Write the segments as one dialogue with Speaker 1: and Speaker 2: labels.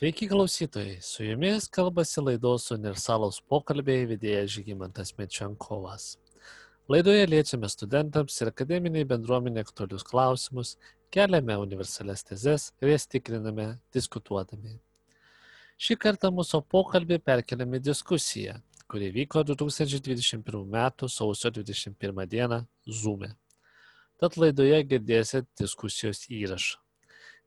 Speaker 1: Sveiki klausytojai, su jumis kalbasi laidos universalus pokalbiai vedėjas Žygimantas Mečiankovas. Laidoje liečiame studentams ir akademiniai bendruomenė aktualius klausimus, keliame universalias tezes ir jas tikriname diskutuodami. Šį kartą mūsų pokalbį perkeliame diskusiją, kuri vyko 2021 m. sausio 21 d. Zoom. E. Tad laidoje girdėsite diskusijos įrašą.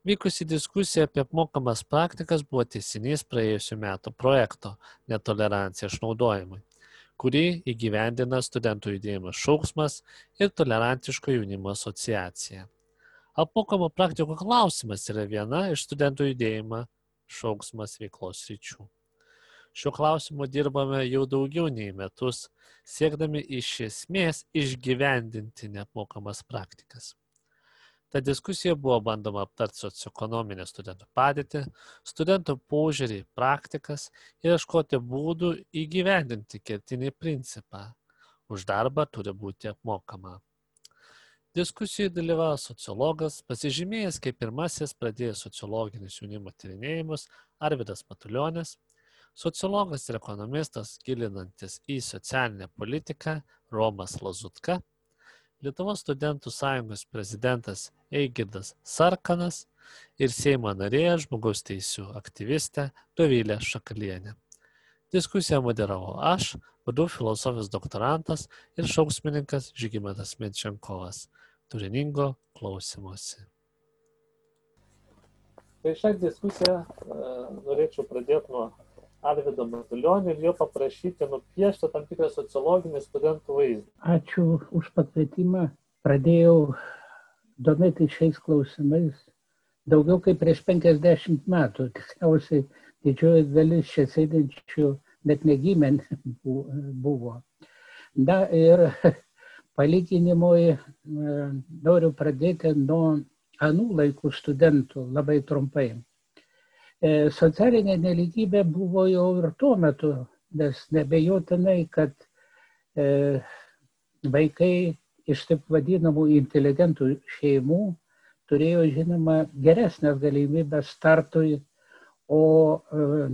Speaker 1: Vykusi diskusija apie apmokamas praktikas buvo tęsinys praėjusiu metu projekto Netolerancija išnaudojimui, kurį įgyvendina studentų judėjimas Šauksmas ir Tolerantiško jaunimo asociacija. Apmokamų praktikų klausimas yra viena iš studentų judėjimą Šauksmas veiklos ryčių. Šiuo klausimu dirbame jau daugiau nei metus, siekdami iš esmės išgyvendinti neapmokamas praktikas. Ta diskusija buvo bandoma aptarti socioekonominę studentų padėtį, studentų požiūrį praktikas ir ieškoti būdų įgyvendinti kertinį principą - už darbą turi būti apmokama. Diskusijoje dalyvavo sociologas, pasižymėjęs kaip pirmasis pradėjęs sociologinius jaunimo tyrinėjimus Arvidas Matuljonis, sociologas ir ekonomistas gilinantis į socialinę politiką Romas Lazutka Lietuvos studentų sąjungos prezidentas Eigirdas Sarkanas ir Seimo narė žmogaus teisų aktyvistė Dovilė Šakalienė. Diskusiją moderavo aš, vadų filosofijos doktorantas ir šauksmininkas Žygimantas Menčenkovas. Turiningo klausimuose. Tai šią diskusiją uh, norėčiau pradėti nuo Arvido Matulionio ir jo paprašyti nupiešti tam tikrą sociologinį studentų vaizdą.
Speaker 2: Ačiū už pakvietimą. Pradėjau domėti šiais klausimais daugiau kaip prieš 50 metų. Tikriausiai didžioji dalis čia sėdinčių net negimė buvo. Na ir palyginimui e, noriu pradėti nuo anų laikų studentų labai trumpai. E, socialinė neligybė buvo jau ir tuo metu, nes nebejotinai, kad e, vaikai iš taip vadinamų inteligentų šeimų turėjo, žinoma, geresnės galimybės startui, o e,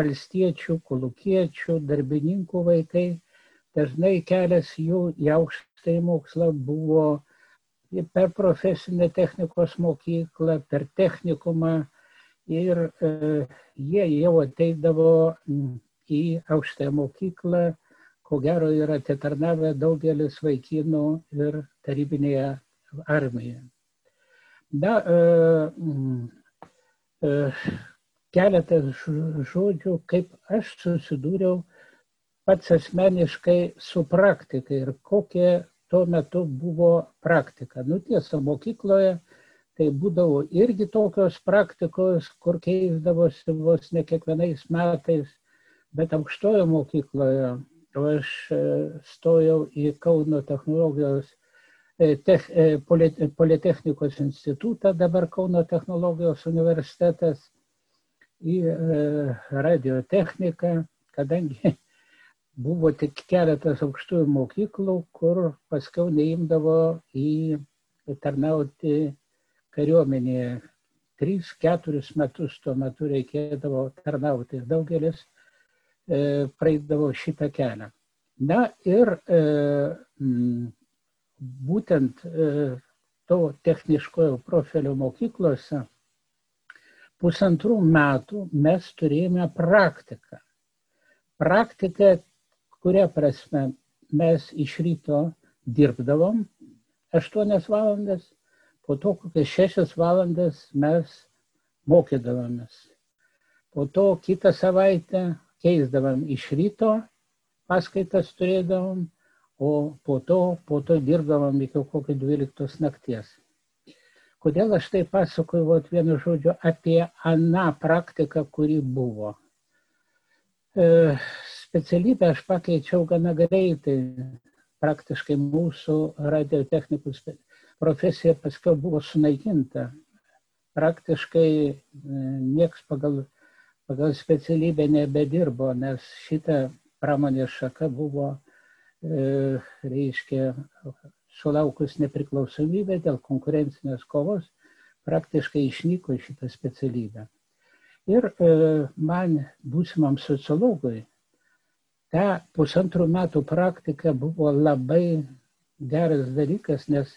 Speaker 2: valstiečių, kolukiečių, darbininkų vaikai dažnai kelias jų į aukštąjį mokslą buvo per profesinę technikos mokyklą, per technikumą, ir e, jie jau ateidavo į aukštąją mokyklą, ko gero yra atitarnavę daugelis vaikinų ir tarybinėje armijoje. Na, e, e, keletas žodžių, kaip aš susidūriau pats asmeniškai su praktika ir kokia tuo metu buvo praktika. Nu tiesa, mokykloje tai būdavo irgi tokios praktikos, kur keisdavosi vos ne kiekvienais metais, bet aukštojo mokykloje aš e, stojau į Kauno technologijos e, tech, e, Politechnikos institutą, dabar Kauno technologijos universitetas, į radiotechniką, kadangi buvo tik keletas aukštųjų mokyklų, kur paskiau neimdavo į tarnauti kariuomenėje 3-4 metus tuo metu reikėdavo tarnauti ir daugelis e, praeidavo šitą kelią. Na ir e, m, būtent e, to techniškojo profilio mokyklose pusantrų metų mes turėjome praktiką. Praktika, kuria prasme mes iš ryto dirbdavom 8 valandas po to kokias šešias valandas mes mokydavomės. Po to kitą savaitę keisdavom iš ryto, paskaitas turėdavom, o po to, po to dirbdavom iki kokio 12 nakties. Kodėl aš tai pasakoju vat, vienu žodžiu apie aną praktiką, kuri buvo. E, specialybę aš pakeičiau gana greitai, praktiškai mūsų radiotechnikų specialybę profesija paskiau buvo sunaikinta. Praktiškai e, nieks pagal, pagal specialybę nebedirbo, nes šita pramonės šaka buvo, e, reiškia, sulaukus nepriklausomybę dėl konkurencinės kovos, praktiškai išnyko šitą specialybę. Ir man būsimam sociologui ta pusantrų metų praktika buvo labai geras dalykas, nes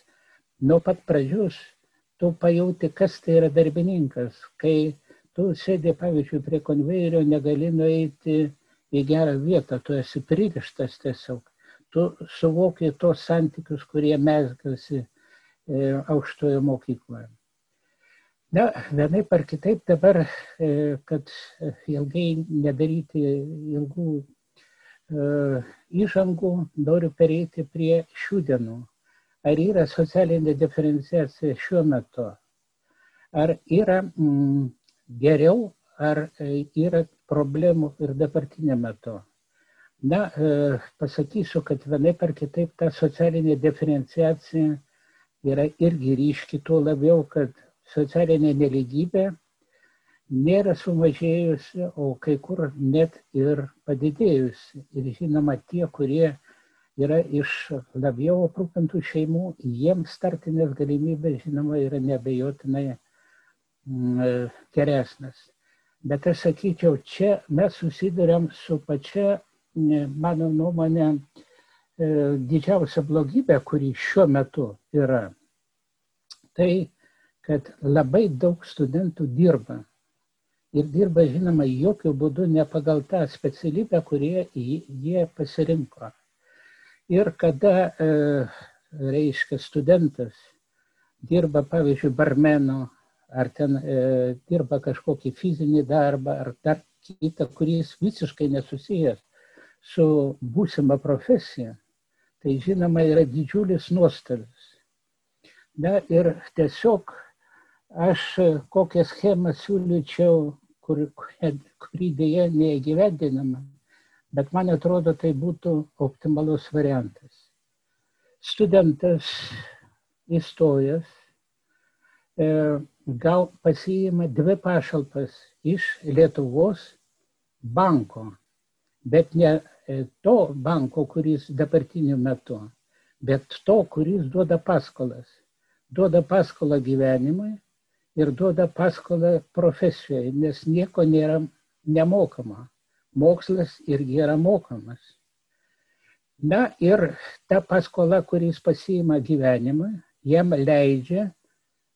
Speaker 2: nuo pat pradžios tu pajauti, kas tai yra darbininkas. Kai tu sėdė, pavyzdžiui, prie konvejerio, negali nueiti į gerą vietą, tu esi pririštas tiesiog. Tu suvoki tos santykius, kurie mesgasi e, aukštojo mokykloje. Na, vienai par kitaip dabar, e, kad ilgai nedaryti ilgų įžangų noriu pereiti prie šių dienų. Ar yra socialinė diferenciacija šiuo metu? Ar yra mm, geriau, ar yra problemų ir dabartinė metu? Na, e, pasakysiu, kad vienai par kitaip ta socialinė diferenciacija yra irgi ryški, tuo labiau, kad socialinė neligybė nėra sumažėjusi, o kai kur net ir padidėjusi. Ir žinoma, tie, kurie yra iš labiau aprūpintų šeimų, jiems startinės galimybės, žinoma, yra nebejotinai mm, geresnės. Bet aš sakyčiau, čia mes susidurėm su pačia, mano nuomonė, e, didžiausia blogybė, kuri šiuo metu yra. Tai, kad labai daug studentų dirba ir dirba, žinoma, jokių būdų ne pagal tą specialybę, kurie jie pasirinko. Ir kada, e, reiškia, studentas dirba, pavyzdžiui, barmeno, ar ten e, dirba kažkokį fizinį darbą, ar dar kitą, kuris visiškai nesusijęs su būsima profesija, tai žinoma yra didžiulis nuostolis. Na ir tiesiog aš kokią schemą siūlyčiau kur, kurį dėja neįgyvendinama, bet man atrodo, tai būtų optimalus variantas. Studentas įstojęs e, gal pasiima dvi pašalpas iš Lietuvos banko, bet ne e, to banko, kuris dabartiniu metu, bet to, kuris duoda paskolas. Duoda paskolą gyvenimui ir duoda paskolą profesijai, nes nieko nėra nemokama. Mokslas irgi yra mokamas. Na ir ta paskola, kuris pasiima gyvenimą, jam leidžia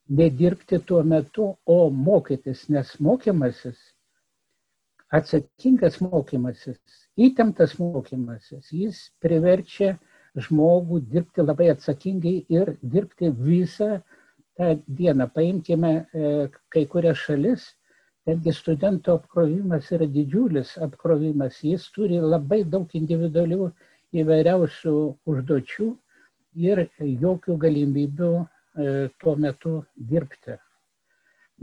Speaker 2: nedirbti tuo metu, o mokytis, nes mokymasis, atsakingas mokymasis, įtemptas mokymasis, jis priverčia žmogų dirbti labai atsakingai ir dirbti visą tą dieną. Paimkime e, kai kurias šalis, tengi studento apkrovimas yra didžiulis apkrovimas, jis turi labai daug individualių įvairiausių užduočių ir jokių galimybių e, tuo metu dirbti.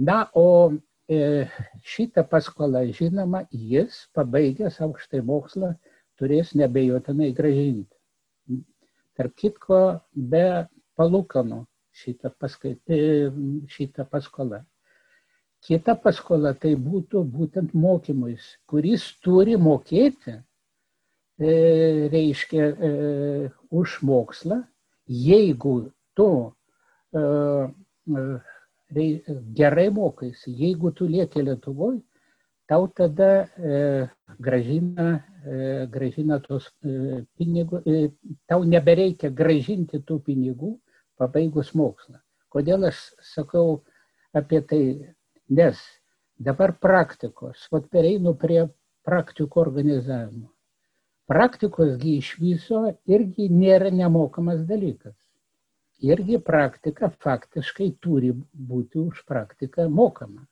Speaker 2: Na, o e, šitą paskolą, žinoma, jis, pabaigęs aukštai mokslą, turės nebejotinai gražinti. Tarp kitko, be palūkanų šitą, paskaitį, šitą paskolą. Kita paskola tai būtų būtent mokymus, kuris turi mokėti, e, reiškia, e, už mokslą, jeigu tu e, gerai mokais, jeigu tu lieki Lietuvoje, tau tada gražina, gražina tos pinigų, tau nebereikia gražinti tų pinigų, pabaigus mokslą. Kodėl aš sakau apie tai? Nes dabar praktikos, vat pereinu prie praktikų organizavimo. Praktikosgi iš viso irgi nėra nemokamas dalykas. Irgi praktika faktiškai turi būti už praktiką mokama.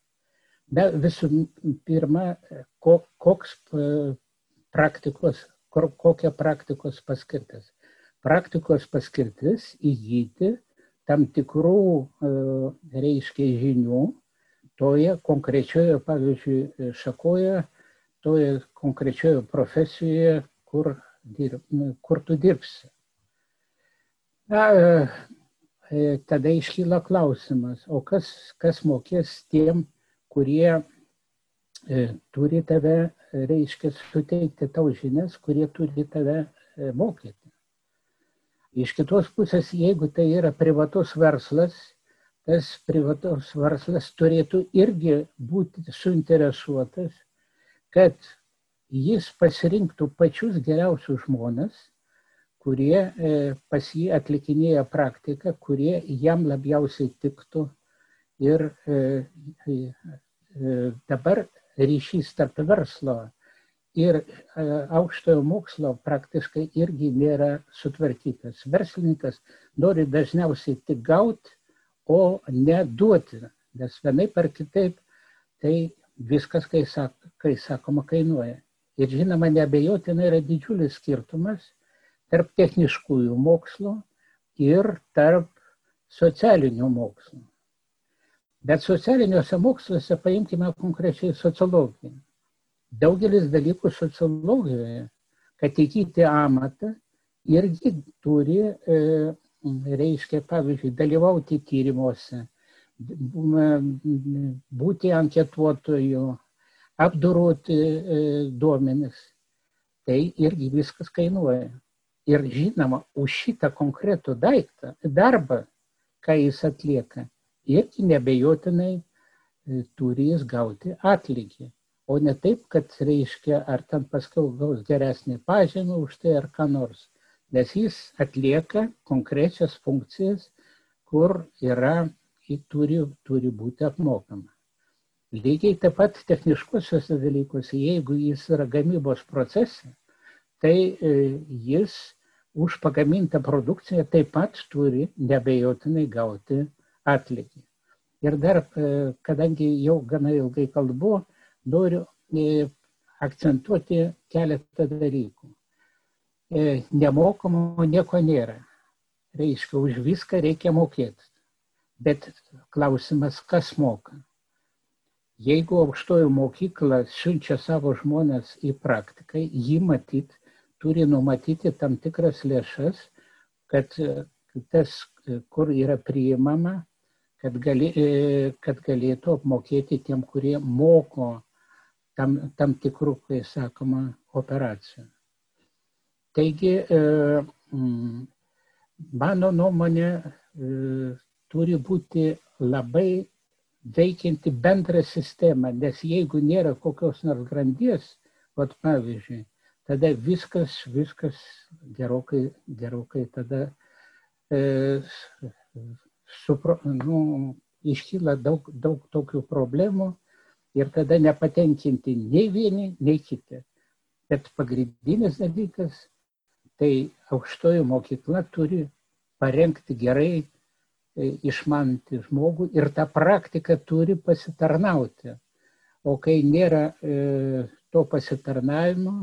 Speaker 2: Bet visų pirma, koks e, praktikos, kokia praktikos paskirtis praktikos paskirtis įgyti tam tikrų, e, reiškia, žinių toje konkrečioje, pavyzdžiui, šakoje, toje konkrečioje profesijoje, kur, dirb, kur tu dirbsi. Na, e, e, tada iškyla klausimas, o kas, kas mokės tiem, kurie turi tave, reiškia, suteikti tau žinias, kurie turi tave mokyti. Iš kitos pusės, jeigu tai yra privatus verslas, tas privatus verslas turėtų irgi būti suinteresuotas, kad jis pasirinktų pačius geriausius žmonės, kurie e, pas jį atlikinėja praktiką, kurie jam labiausiai tiktų. Ir e, e, dabar ryšys tarp verslo ir aukštojo mokslo praktiškai irgi nėra sutvarkytas. Verslininkas nori dažniausiai tik gauti, o ne duoti, nes vienaip ar kitaip tai viskas, kai, sak, kai sakoma, kainuoja. Ir žinoma, nebejotinai yra didžiulis skirtumas tarp techniškųjų mokslų ir tarp socialinių mokslų. Bet socialiniuose moksluose paimkime konkrečiai sociologiją. Daugelis dalykų sociologijoje, kad įgyti amatą, irgi turi, e, reiškia, pavyzdžiui, dalyvauti tyrimuose, būti anketuotoju, apdoroti e, duomenis. Tai irgi viskas kainuoja. Ir žinoma, už šitą konkretų daiktą, darbą, ką jis atlieka, irgi nebejotinai e, turi jis gauti atlygį. O ne taip, kad reiškia, ar ten paskui gaus geresnį pažymį už tai ar ką nors. Nes jis atlieka konkrečias funkcijas, kur yra, turi, turi būti apmokama. Lygiai taip pat techniškuosiuose dalykuose, jeigu jis yra gamybos procese, tai e, jis už pagamintą produkciją taip pat turi nebejotinai gauti atlygį. Ir dar, e, kadangi jau gana ilgai kalbu, noriu e, akcentuoti keletą dalykų. Nemokamo nieko nėra. Reiškia, už viską reikia mokėti. Bet klausimas, kas moka? Jeigu aukštojo mokykla siunčia savo žmonės į praktiką, jį matyt turi numatyti tam tikras lėšas, kad tas, kur yra priimama, kad, gali, kad galėtų apmokėti tiem, kurie moko tam, tam tikrų, kai sakoma, operacijų. Taigi, mano nuomonė, turi būti labai veikianti bendrą sistemą, nes jeigu nėra kokios nors grandies, vat pavyzdžiui, tada viskas, viskas gerokai, gerokai tada e, supro, nu, iškyla daug, daug tokių problemų ir tada nepatenkinti nei vieni, nei kiti. Bet pagrindinis dalykas, tai aukštoji mokykla turi parengti gerai E, išmanti žmogų ir ta praktika turi pasitarnauti. O kai nėra e, to pasitarnavimo,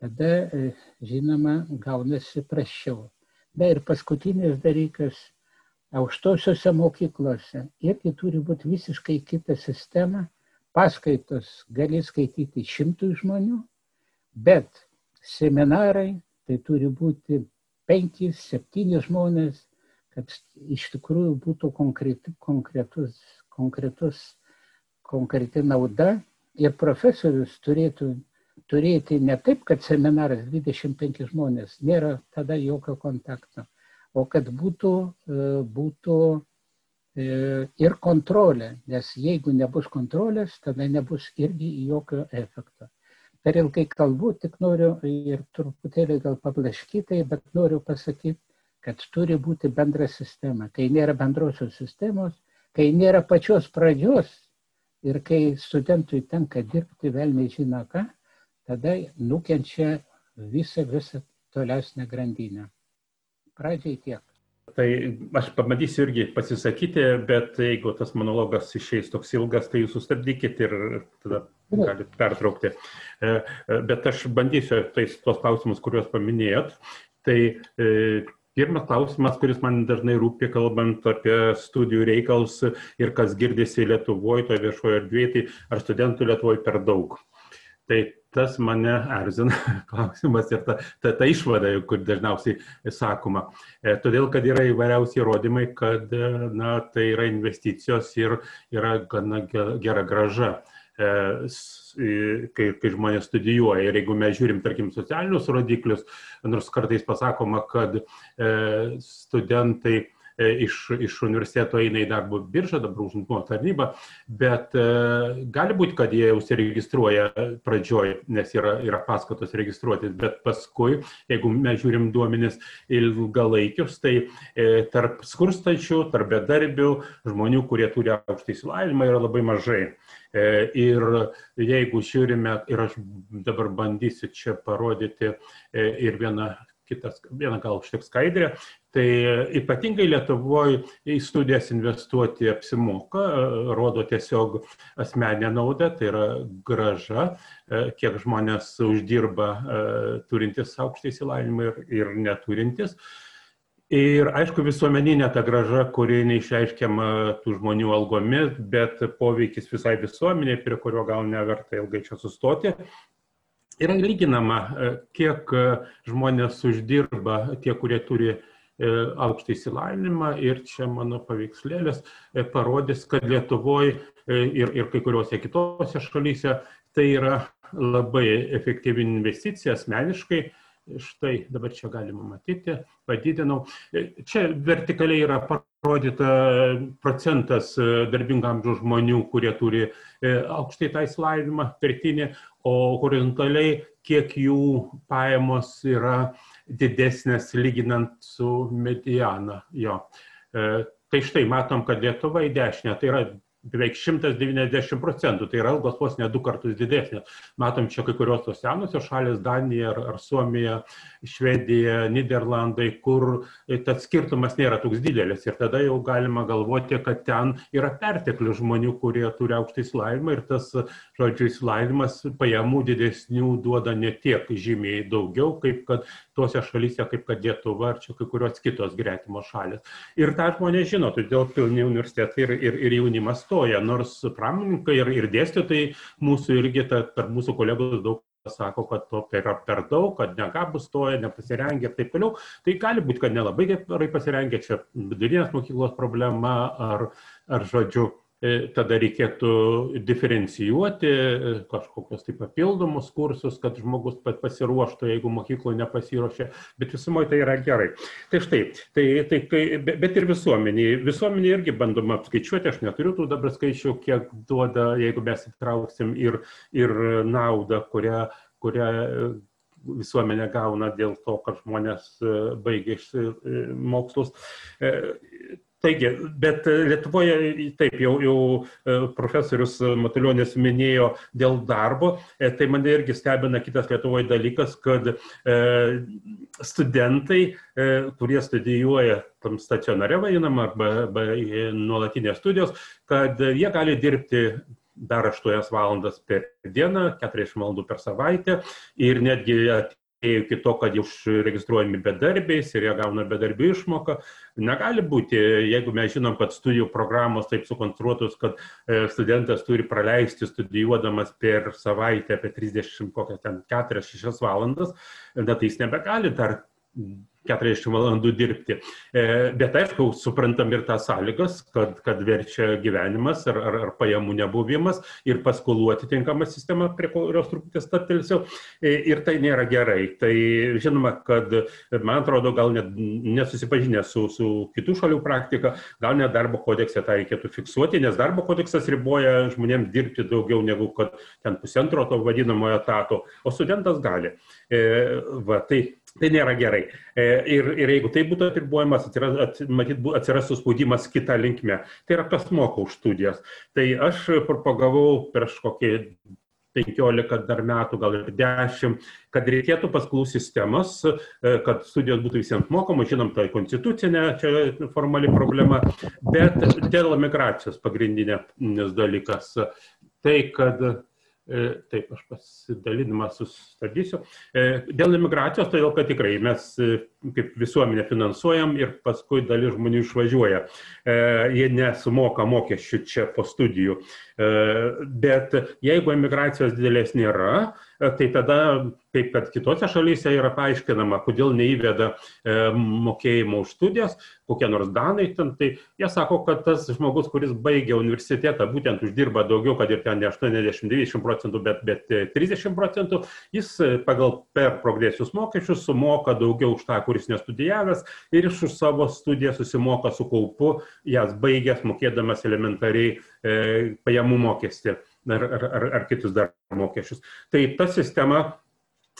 Speaker 2: tada, e, žinoma, gaunasi prašiau. Na ir paskutinis dalykas, aukštosiuose mokyklose irgi turi būti visiškai kita sistema. Paskaitos gali skaityti šimtų žmonių, bet seminarai tai turi būti penki, septyni žmonės kad iš tikrųjų būtų konkreti, konkretus, konkretus, konkreti nauda ir profesorius turėtų turėti ne taip, kad seminaras 25 žmonės, nėra tada jokio kontakto, o kad būtų, e, būtų e, ir kontrolė, nes jeigu nebus kontrolės, tada nebus irgi jokio efekto. Per ilgai kalbu, tik noriu ir truputėlį gal pablaškytai, bet noriu pasakyti, kad turi būti bendra sistema. Kai nėra bendrosios sistemos, kai nėra pačios pradžios ir kai studentui tenka dirbti vėl nežino ką, tada nukenčia visą, visą tolesnę grandinę. Pradžiai tiek.
Speaker 3: Tai aš pabandysiu irgi pasisakyti, bet jeigu tas monologas išeis toks ilgas, tai jūs sustabdykit ir tada galite pertraukti. E, e, bet aš bandysiu tais tuos klausimus, kuriuos paminėjot. Tai e, pirmas klausimas kuris man dažnai rūpi kalbant apie studijų reikalus ir kas girdisi lietuvoj toj viešoj erdvėj tai ar studentų lietuvoj per daug tai tas mane erzina klausimas ir ta, ta, ta išvada, kur dažniausiai sakoma. E, todėl, kad yra įvairiausi įrodymai, kad na, tai yra investicijos ir yra gana gera graža. E, kai, kai žmonės studijuoja. Ir jeigu mes žiūrim, tarkim, socialinius rodiklius, nors kartais pasakoma, kad e, studentai iš, iš universiteto eina į darbo biržą, dabar užimtumo tarnybą, bet gali būti, kad jie užsiregistruoja pradžioj, nes yra, yra paskatos registruotis, bet paskui, jeigu mes žiūrim duomenis ilgalaikius, tai tarp skurstančių, tarp bedarbių, žmonių, kurie turi aukštą įsilavinimą, yra labai mažai. Ir jeigu žiūrime, ir aš dabar bandysiu čia parodyti ir vieną kitas, vieną gal šiek skaidrę, tai ypatingai Lietuvoje į studijas investuoti apsimoka, rodo tiesiog asmenę naudą, tai yra graža, kiek žmonės uždirba turintis aukštą įsilavinimą ir, ir neturintis. Ir aišku, visuomeninė ta graža, kuri neišreiškiama tų žmonių algomis, bet poveikis visai visuomeniai, prie kurio gal neverta ilgai čia sustoti, yra lyginama, kiek žmonės uždirba tie, kurie turi aukštą įsilavinimą ir čia mano paveikslėlis parodys, kad Lietuvoje ir, ir kai kuriuose kitose šalyse tai yra labai efektyvi investicija asmeniškai Štai dabar čia galima matyti, padidinau. Čia vertikaliai yra parodyta procentas darbingo amžiaus žmonių, kurie turi aukštai tą įsilavinimą pertinį, o horizontaliai kiek jų pajamos yra didesnės lyginant su mediana jo. Tai štai matom, kad Lietuva į dešinę, tai yra beveik 190 procentų, tai yra algos vos ne du kartus didesnės. Matom čia kai kurios tos senosios šalis, Danija ar, ar Suomija, Švedija, Niderlandai, kur tas skirtumas nėra toks didelis ir tada jau galima galvoti, kad ten yra perteklius žmonių, kurie turi aukštą įsilavinimą ir tas, žodžiu, įsilavinimas pajamų didesnių duoda ne tiek žymiai daugiau, kaip kad tose šalyse, kaip kad Lietuva ar čia kai kurios kitos gretimos šalis. Ir tą žmonės žino, todėl pilni universitetai ir, ir, ir jaunimas stoja, nors pramoninkai ir, ir dėstytojai mūsų irgi tarp mūsų kolegų daug sako, kad to yra per daug, kad negabus stoja, nepasirengia ir taip toliau. Tai gali būti, kad nelabai gerai pasirengia, čia vidurinės mokyklos problema ar, ar žodžiu, tada reikėtų diferencijuoti kažkokius tai papildomus kursus, kad žmogus pasiruoštų, jeigu mokykloje nepasiruošė, bet visumoje tai yra gerai. Tai štai, tai, tai, kai, bet ir visuomenė. Visuomenė irgi bandoma apskaičiuoti, aš neturiu tų dabar skaičių, kiek duoda, jeigu mes įtrauksim ir, ir naudą, kurią, kurią visuomenė gauna dėl to, kad žmonės baigia mokslus. Taigi, bet Lietuvoje, taip jau, jau profesorius Matulionis minėjo dėl darbo, tai mane irgi stebina kitas Lietuvoje dalykas, kad studentai, kurie studijuoja tam stacionare vadinamą arba, arba nuolatinės studijos, kad jie gali dirbti dar 8 valandas per dieną, 40 valandų per savaitę ir netgi iki to, kad jau registruojami bedarbiais ir jie gauna bedarbių išmoką. Negali būti, jeigu mes žinom, kad studijų programos taip sukonstruotos, kad studentas turi praleisti studijuodamas per savaitę apie 30, kokias ten 4-6 valandas, bet tai jis nebegali dar 40 valandų dirbti. Bet aišku, suprantam ir tas sąlygas, kad, kad verčia gyvenimas ar, ar, ar pajamų nebuvimas ir paskolų atitinkama sistema, prie kurios truputį staptelsiu. Ir tai nėra gerai. Tai žinoma, kad man atrodo, gal net nesusipažinę su, su kitų šalių praktika, gal net darbo kodekse tą reikėtų fiksuoti, nes darbo kodeksas riboja žmonėms dirbti daugiau negu kad ten pusantro to vadinamojo etato, o studentas gali. Va, tai Tai nėra gerai. Ir, ir jeigu tai būtų atribojamas, atsiras, at, matyt, atsirastų spaudimas kitą linkmę. Tai yra kas moka už studijas. Tai aš propagavau prieš kokį 15 dar metų, gal ir 10, kad reikėtų paskolų sistemos, kad studijos būtų visiems mokamos, žinom, tai konstitucinė čia formali problema, bet dėl migracijos pagrindinės dalykas. Tai, kad Taip, aš pasidalinimą sustabdysiu. Dėl imigracijos, todėl kad tikrai mes kaip visuomenė finansuojam ir paskui dalis žmonių išvažiuoja. Jie nesumoka mokesčių čia po studijų. Bet jeigu emigracijos didelės nėra, tai tada, kaip kad kitose šalyse yra paaiškinama, kodėl neįveda e, mokėjimo už studijas, kokie nors danai ten, tai jie sako, kad tas žmogus, kuris baigia universitetą, būtent uždirba daugiau, kad ir ten ne 80-90 procentų, bet, bet 30 procentų, jis pagal per progresijos mokesčius sumoka daugiau už tą, kuris nestudijavęs ir iš už savo studiją susimoka su kaupu, jas baigęs, mokėdamas elementariai e, pajamų mokestį ar, ar, ar, ar kitus dar mokesčius. Tai ta sistema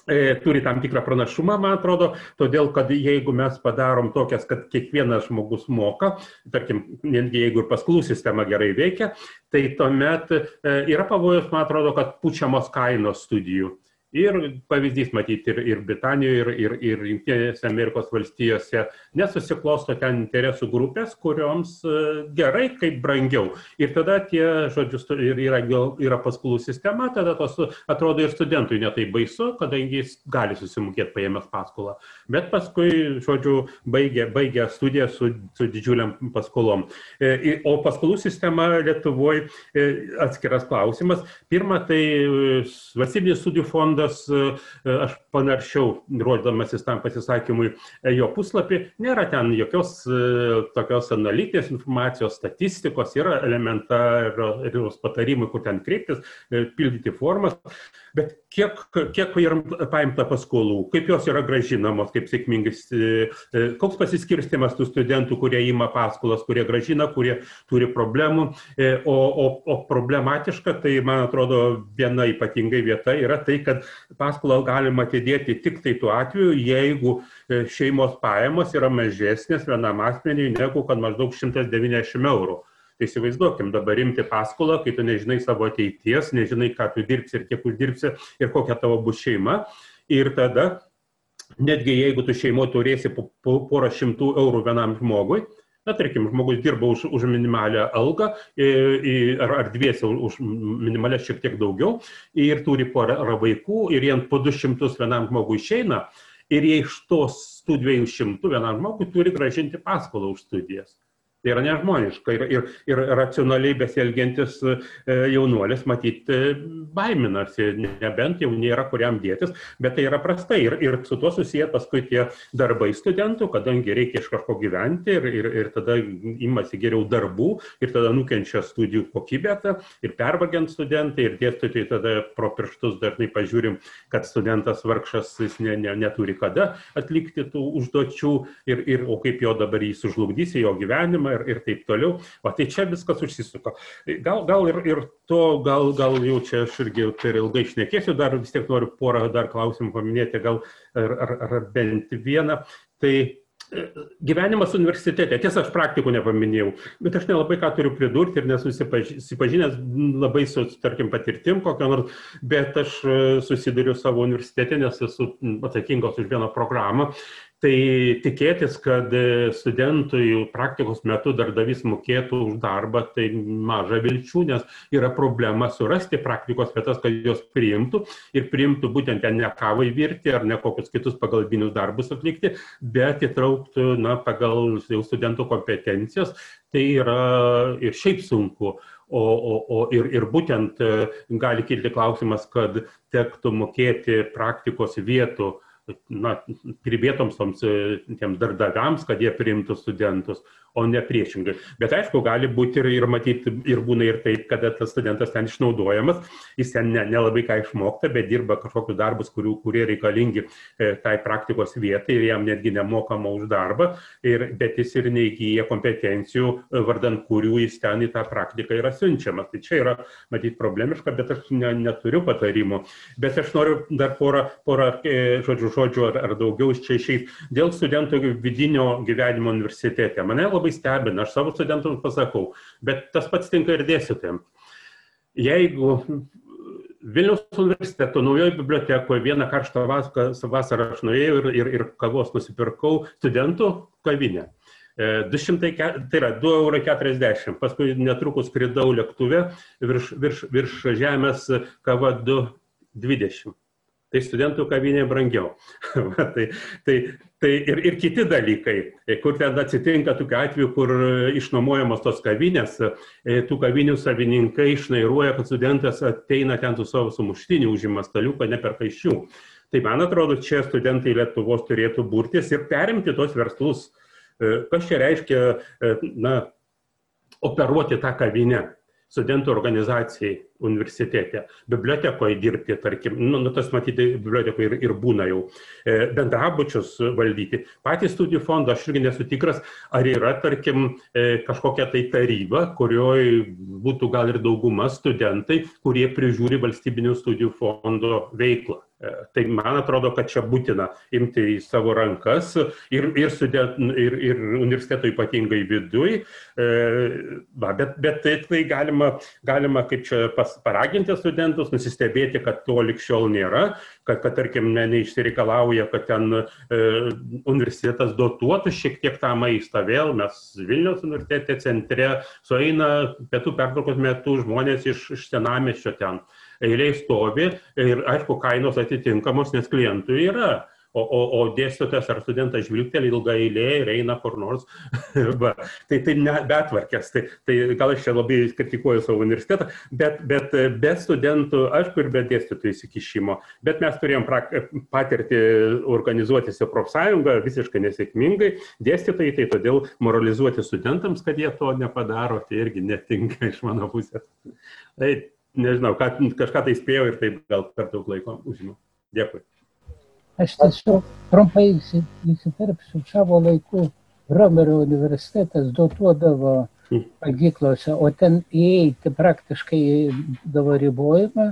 Speaker 3: e, turi tam tikrą pranašumą, man atrodo, todėl kad jeigu mes padarom tokias, kad kiekvienas žmogus moka, tarkim, netgi jeigu ir paskolų sistema gerai veikia, tai tuomet e, yra pavojus, man atrodo, kad pučiamos kainos studijų. Ir pavyzdys matyti ir, ir Britanijoje, ir, ir, ir Junktinėse Amerikos valstijose nesusiklosto ten interesų grupės, kurioms e, gerai, kaip brangiau. Ir tada tie, žodžiu, ir yra, yra paskolų sistema, tada tos atrodo ir studentui netai baisu, kadangi jis gali susimokėti paėmęs paskolą. Bet paskui, žodžiu, baigia, baigia studiją su, su didžiuliam paskolom. E, o paskolų sistema Lietuvoje atskiras klausimas. Pirma, tai valstybinis studijų fondas fondas, e, aš panaršiau, ruoždamasis tam pasisakymui, e, jo puslapį, nėra ten jokios e, tokios analitinės informacijos, statistikos, yra elementarius patarimai, kur ten kreiptis, pildyti formas, bet kiek, kiek yra paimta paskolų, kaip jos yra gražinamos, kaip sėkmingai, koks pasiskirstimas tų studentų, kurie ima paskolas, kurie gražina, kurie turi problemų, o, o, o problematiška, tai man atrodo viena ypatingai vieta yra tai, kad paskolą galima atidėti tik tai tuo atveju, jeigu e, šeimos pajamos yra mažesnės vienam asmeniui negu kad maždaug 190 eurų. Tai įsivaizduokim, dabar imti paskolą, kai tu nežinai savo ateities, nežinai, ką tu dirbsi ir kiek uždirbsi ir kokia tavo bus šeima. Ir tada, netgi jeigu tu šeimo turėsi po, po porą šimtų eurų vienam žmogui, na tarkim žmogus dirba už, už minimalią algą ar, ar dviese už minimalę šiek tiek daugiau ir turi porą vaikų ir jiems po 200 vienam žmogui išeina ir jie iš tos tų 200 vienam žmogui turi gražinti paskolą už studijas. Tai yra nežmoniška ir, ir, ir racionaliai besielgiantis e, jaunuolis matyti e, baiminasi, nebent jau nėra kuriam dėtis, bet tai yra prastai. Ir, ir su tuo susiję paskui tie darbai studentų, kadangi reikia iš kažko gyventi ir, ir, ir tada imasi geriau darbų ir tada nukenčia studijų kokybė ir pervagiant studentai ir dėstytojai tada pro pirštus dažnai pažiūrim, kad studentas vargšas jis ne, ne, neturi kada atlikti tų užduočių ir, ir o kaip jo dabar jį sužlugdysi, jo gyvenimą ir, ir taip toliau. O tai čia viskas užsisuka. Gal, gal ir, ir to, gal, gal jau čia aš irgi per ilgai išnekėsiu, dar vis tiek noriu porą dar klausimų paminėti, gal ar, ar, ar bent vieną. Tai e, Gyvenimas universitete, tiesa, aš praktikų nepaminėjau, bet aš nelabai ką turiu pridurti ir nesusipažinęs labai su, tarkim, patirtim kokią nors, bet aš e, susiduriu savo universitete, nes esu atsakingas už vieną programą tai tikėtis kad studentui praktikos metu darbdavys mokėtų už darbą tai maža vilčių nes yra problema surasti praktikos vietas kad juos priimtų ir priimtų būtent ten ne kavai virti ar ne kokius kitus pagalbinius darbus atlikti bet įtrauktų na pagal jau studentų kompetencijas. Tai yra ir šiaip sunku. O, o, o ir, ir būtent gali kilti klausimas, kad tektų mokėti praktikos vietų na, privietoms toms tiems darbdaviams, kad jie priimtų studentus o ne priešingai. Bet aišku, gali būti ir, ir matyti, ir būna ir taip, kad tas studentas ten išnaudojamas, jis ten nelabai ne ką išmokta, bet dirba kažkokius darbus, kurių, kurie reikalingi e, tai praktikos vietai ir jam netgi nemokama už darbą, ir, bet jis ir neįgyja kompetencijų, e, vardant kurių jis ten į tą praktiką yra siunčiamas. Tai čia yra, matyti, problemiška, bet aš ne, neturiu patarimų. Bet aš noriu dar porą, porą e, žodžių, žodžių ar, ar daugiau čia išeiti dėl studentų vidinio gyvenimo universitete. Mane labai stebina, aš savo studentams pasakau, bet tas pats tinka ir dėstytojams. Jeigu Vilniaus universiteto naujoje bibliotekoje vieną karštą vasarą aš nuėjau ir, ir, ir kavos nusipirkau studentų kavinę. 200, e, tai yra 2,40 eurų. Paskui netrukus skridau lėktuve virš, virš, virš žemės kava 2,20. Tai studentų kavinė brangiau. tai, tai, tai ir, ir kiti dalykai, kur ten atsitinka tokiu atveju, kur išnuomojamos tos kavinės, tų kavinių savininkai išnairuoja, kad studentas ateina ten su savo sumuštiniu, užima staliuką, neperka iš jų. Tai man atrodo, čia studentai Lietuvos turėtų burtis ir perimti tos verslus. Kas čia reiškia, na, operuoti tą kavinę studentų organizacijai universitete, bibliotekoje dirbti, tarkim, nu, nu tas matyti, bibliotekoje ir, ir būna jau, e, bendrabučius valdyti. Patys studijų fondo, aš irgi nesu tikras, ar yra, tarkim, e, kažkokia tai taryba, kurioje būtų gal ir dauguma studentai, kurie prižiūri valstybinių studijų fondo veiklą. E, tai man atrodo, kad čia būtina imti į savo rankas ir, ir, student, ir, ir universiteto ypatingai viduj, e, va, bet, bet tai, tai galima, galima kaip čia pas, paraginti studentus, nusistebėti, kad to likščiol nėra, kad, kad tarkim, ne, neišsireikalauja, kad ten e, universitetas dotuotų šiek tiek tą maistą. Vėl mes Vilnius universitete centre sueina pietų pertraukos metu žmonės iš, iš senameščio ten. E, eiliai stovi ir aišku, kainos atitinkamos, nes klientų yra. O, o, o dėstytojas ar studentas žvilgteli ilgą eilę ir eina kur nors. Tai tai ne betvarkės. Tai, tai gal aš čia labai kritikuoju savo universitetą, bet, bet be studentų, aišku, ir be dėstytojų įsikišimo. Bet mes turėjom patirti organizuoti su profsąjunga visiškai nesėkmingai. Dėstytojai tai todėl moralizuoti studentams, kad jie to nepadaro, tai irgi netinka iš mano pusės. Tai nežinau, ką, kažką tai spėjau ir taip gal per daug laiko užimau. Dėkui.
Speaker 2: Aš tiesiog trumpai įsiterpsiu savo laiku. Romerio universitetas dotuodavo pagyklose, o ten įeiti praktiškai davo ribojimą,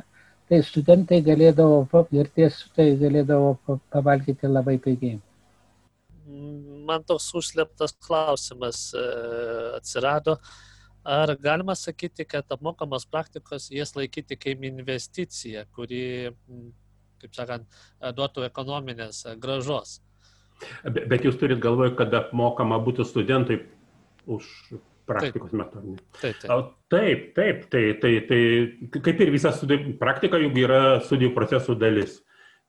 Speaker 2: tai studentai galėdavo ir dėstytojai galėdavo pavalgyti labai pigiai.
Speaker 1: Man toks užsleptas klausimas e, atsirado. E, Ar galima sakyti, kad apmokamos praktikos jas laikyti kaip investicija, kuri, kaip sakant, duotų ekonominės gražos?
Speaker 3: Bet, bet jūs turit galvoje, kad apmokama būtų studentai už praktikos taip. metu. Taip, taip. taip, taip, tai, tai, tai kaip ir visa studijų praktika, juk yra studijų procesų dalis.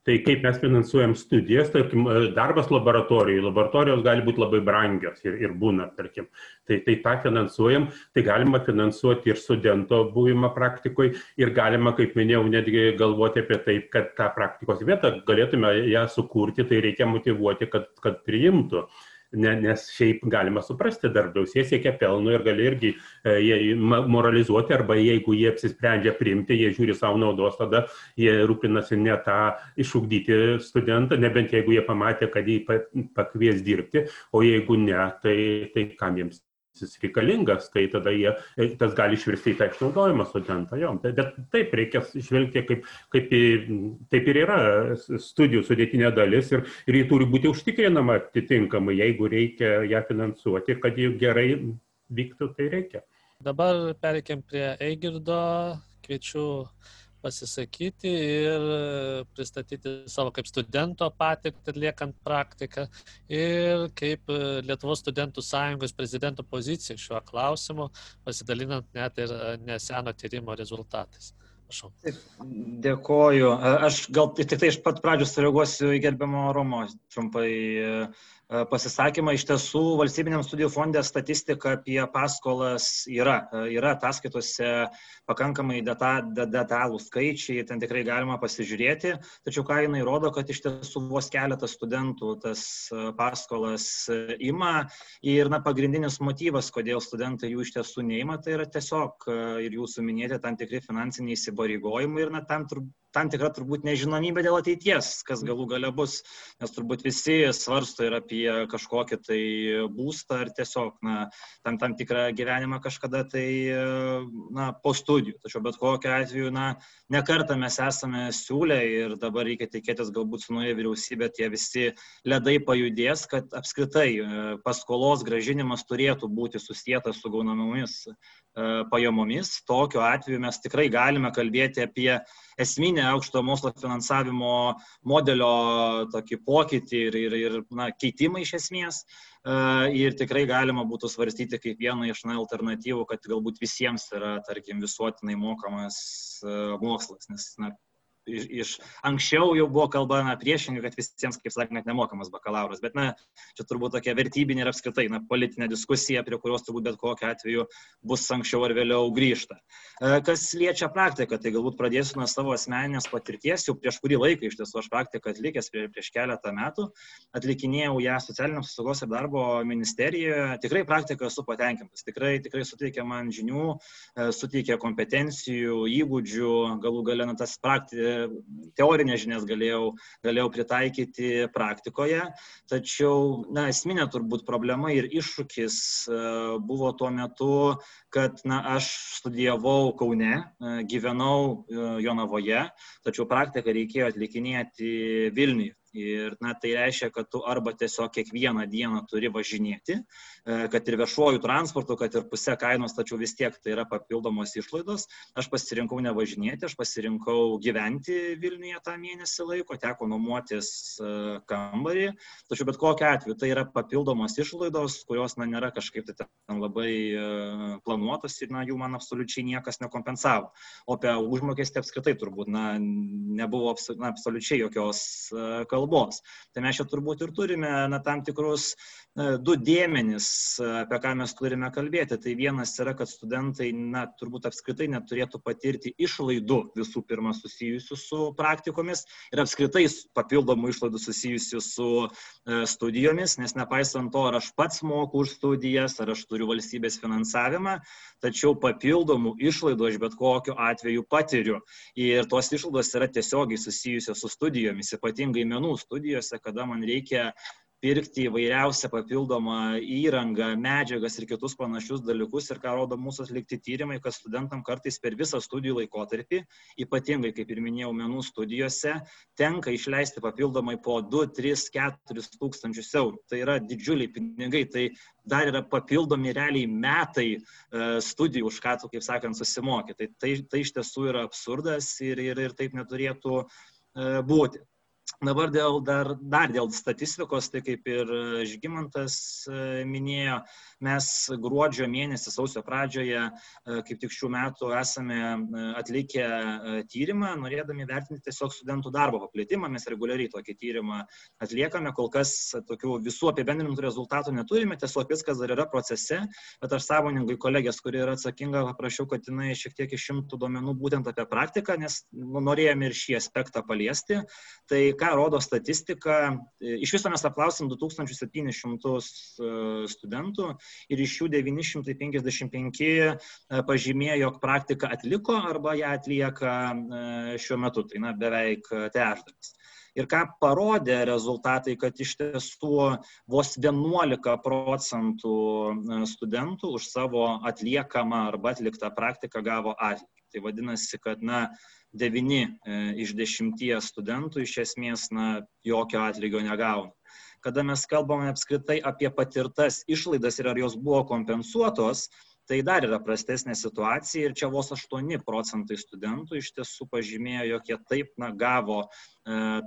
Speaker 3: Tai kaip mes finansuojam studijas, tarkim, darbas laboratorijai, laboratorijos gali būti labai brangios ir, ir būna, tarkim. Tai, tai tą finansuojam, tai galima finansuoti ir studento buvimą praktikoje ir galima, kaip minėjau, netgi galvoti apie tai, kad tą praktikos vietą galėtume ją sukurti, tai reikia motivuoti, kad, kad priimtų. Ne, nes šiaip galima suprasti darbdavius, jie siekia pelno ir gali irgi e, jie moralizuoti, arba jeigu jie apsisprendžia priimti, jie žiūri savo naudos, tada jie rūpinasi ne tą išugdyti studentą, nebent jeigu jie pamatė, kad jį pakvies dirbti, o jeigu ne, tai, tai kam jiems jis reikalingas, tai tada jie, e, tas gali išvirsti į tą išnaudojimą studentą. Jo. Bet taip, reikia žvelgti, kaip, kaip taip ir yra studijų sudėtinė dalis ir, ir ji turi būti užtikrinama atitinkamai, jeigu reikia ją finansuoti ir kad ji gerai vyktų, tai reikia.
Speaker 1: Dabar pereikim prie Eigirdo, kviečiu pasisakyti ir pristatyti savo kaip studento patirtį atliekant praktiką ir kaip Lietuvos studentų sąjungos prezidento poziciją šiuo klausimu, pasidalinant net ir neseno tyrimo rezultatais. Prašau.
Speaker 4: Dėkoju. Aš gal tik tai iš pat pradžių sureaguosiu į gerbiamo Romo trumpai E, pasisakymą. Iš tiesų, valstybiniam studijų fondė statistika apie paskolas yra. E, yra ataskaitose pakankamai deta, detalų skaičiai, ten tikrai galima pasižiūrėti. Tačiau ką jinai rodo, kad iš tiesų vos keletas studentų tas e, paskolas ima. Ir na, pagrindinis motyvas, kodėl studentai jų iš tiesų neima, tai yra tiesiog ir jūsų minėti tam tikri finansiniai įsipareigojimai ir na, tam turbūt tam tikra turbūt nežinomybė dėl ateities, kas galų gale bus, nes turbūt visi svarsto ir apie kažkokį tai būstą ar tiesiog na, tam, tam tikrą gyvenimą kažkada tai na, po studijų. Tačiau bet kokiu atveju, na, nekartą mes esame siūlę ir dabar reikia tikėtis galbūt su nauja vyriausybė tie visi ledai pajudės, kad apskritai e, paskolos gražinimas turėtų būti susijęs su gaunamomis pajamomis. Tokiu atveju mes tikrai galime kalbėti apie esminį aukšto mokslo finansavimo modelio tokį pokytį ir, ir, ir na, keitimą iš esmės. E, ir tikrai galima būtų svarstyti kaip vieną iš na, alternatyvų, kad galbūt visiems yra, tarkim, visuotinai mokamas e, mokslas. Nes na, iš, iš anksčiau jau buvo kalba na, priešingai, kad visiems, kaip sakant, nemokamas bakalauras. Bet, na, čia turbūt tokia vertybinė ir apskritai, na, politinė diskusija, prie kurios turbūt bet kokiu atveju bus anksčiau ar vėliau grįžta. E, kas liečia praktiką, tai galbūt pradėsiu nuo savo asmeninės patirties. Jau prieš kurį laiką iš tiesų aš praktiką atlikęs prie, prieš keletą metų, atlikinėjau ją socialinės apsaugos ir darbo ministerijoje. Tikrai praktiką esu patenkintas. Tikrai, tikrai suteikia man žinių, e, suteikia kompetencijų, įgūdžių, galų galę tas prakti, teorinės žinias galėjau, galėjau pritaikyti praktikoje, tačiau na, esminė turbūt problema ir iššūkis e, buvo tuo metu, kad na, aš studijavau Kaune, e, gyvenau e, Jonavoje, tačiau praktiką reikėjo atlikinėti Vilniuje. Ir na, tai reiškia, kad tu arba tiesiog kiekvieną dieną turi važinėti, e, kad ir viešuoju transportu, kad ir pusę kainos, tačiau vis tiek tai yra papildomos išlaidos. Aš pasirinkau nevažinėti, aš pasirinkau gyventi Vilniuje tą mėnesį laiko, teko nuomotis e, kambarį, tačiau bet kokiu atveju tai yra papildomos išlaidos, kurios na, nėra kažkaip tai ten labai e, planuotos ir na, jų man absoliučiai niekas nekompensavo. O apie užmokestį apskritai turbūt na, nebuvo na, absoliučiai jokios kalbos kalbos. Tai mes čia turbūt ir turime na, tam tikrus du dėmenis, apie ką mes turime kalbėti. Tai vienas yra, kad studentai, na, turbūt apskritai neturėtų patirti išlaidų visų pirma susijusių su praktikomis ir apskritai papildomų išlaidų susijusių su e, studijomis, nes nepaisant to, ar aš pats moku už studijas, ar aš turiu valstybės finansavimą, tačiau papildomų išlaidų aš bet kokiu atveju patiriu. Ir tos išlaidos yra tiesiogiai susijusios su studijomis, ypatingai menų studijose, kada man reikia pirkti įvairiausią papildomą įrangą, medžiagas ir kitus panašius dalykus. Ir ką rodo mūsų atlikti tyrimai, kad studentam kartais per visą studijų laikotarpį, ypatingai, kaip ir minėjau, menų studijose, tenka išleisti papildomai po 2, 3, 4 tūkstančius eurų. Tai yra didžiuliai pinigai, tai dar yra papildomi realiai metai e, studijų, už ką tu, kaip sakant, susimokė. Tai, tai, tai iš tiesų yra absurdas ir, ir, ir taip neturėtų e, būti. Dabar dėl, dar, dar dėl statistikos, tai kaip ir Žygimantas e, minėjo, mes gruodžio mėnesį, sausio pradžioje, e, kaip tik šių metų, esame e, atlikę tyrimą, norėdami vertinti tiesiog studentų darbo paplitimą. Mes reguliariai tokį tyrimą atliekame, kol kas tokių visų apibendrintų rezultatų neturime, tiesiog viskas dar yra procese, bet aš sąmoningai kolegės, kuri yra atsakinga, paprašiau, kad jinai šiek tiek išimtų duomenų būtent apie praktiką, nes norėjome ir šį aspektą paliesti. Tai ką rodo statistika, iš viso mes apklausėm 2700 e, studentų ir iš jų 955 e, pažymėjo, jog praktiką atliko arba ją atlieka e, šiuo metu, tai na, beveik trečdalis. Ir ką parodė rezultatai, kad iš tiesų vos 11 procentų studentų už savo atliekamą arba atliktą praktiką gavo atlygį. Tai vadinasi, kad na, 9 e, iš 10 studentų iš esmės na, jokio atlygio negauna. Kada mes kalbame apskritai apie patirtas išlaidas ir ar jos buvo kompensuotos, tai dar yra prastesnė situacija ir čia vos 8 procentai studentų iš tiesų pažymėjo, jog jie taip na, gavo e,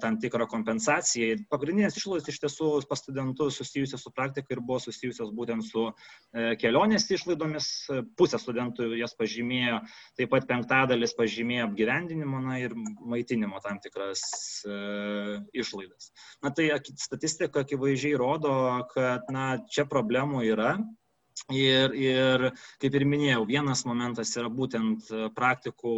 Speaker 4: tam tikrą kompensaciją. Ir pagrindinės išlaidos iš tiesų pas studentus susijusios su praktika ir buvo susijusios būtent su e, kelionės išlaidomis. Pusė studentų jas pažymėjo, taip pat penktadalis pažymėjo apgyvendinimo na, ir maitinimo tam tikras e, išlaidas. Na tai statistika akivaizdžiai rodo, kad na, čia problemų yra Ir, ir kaip ir minėjau, vienas momentas yra būtent praktikų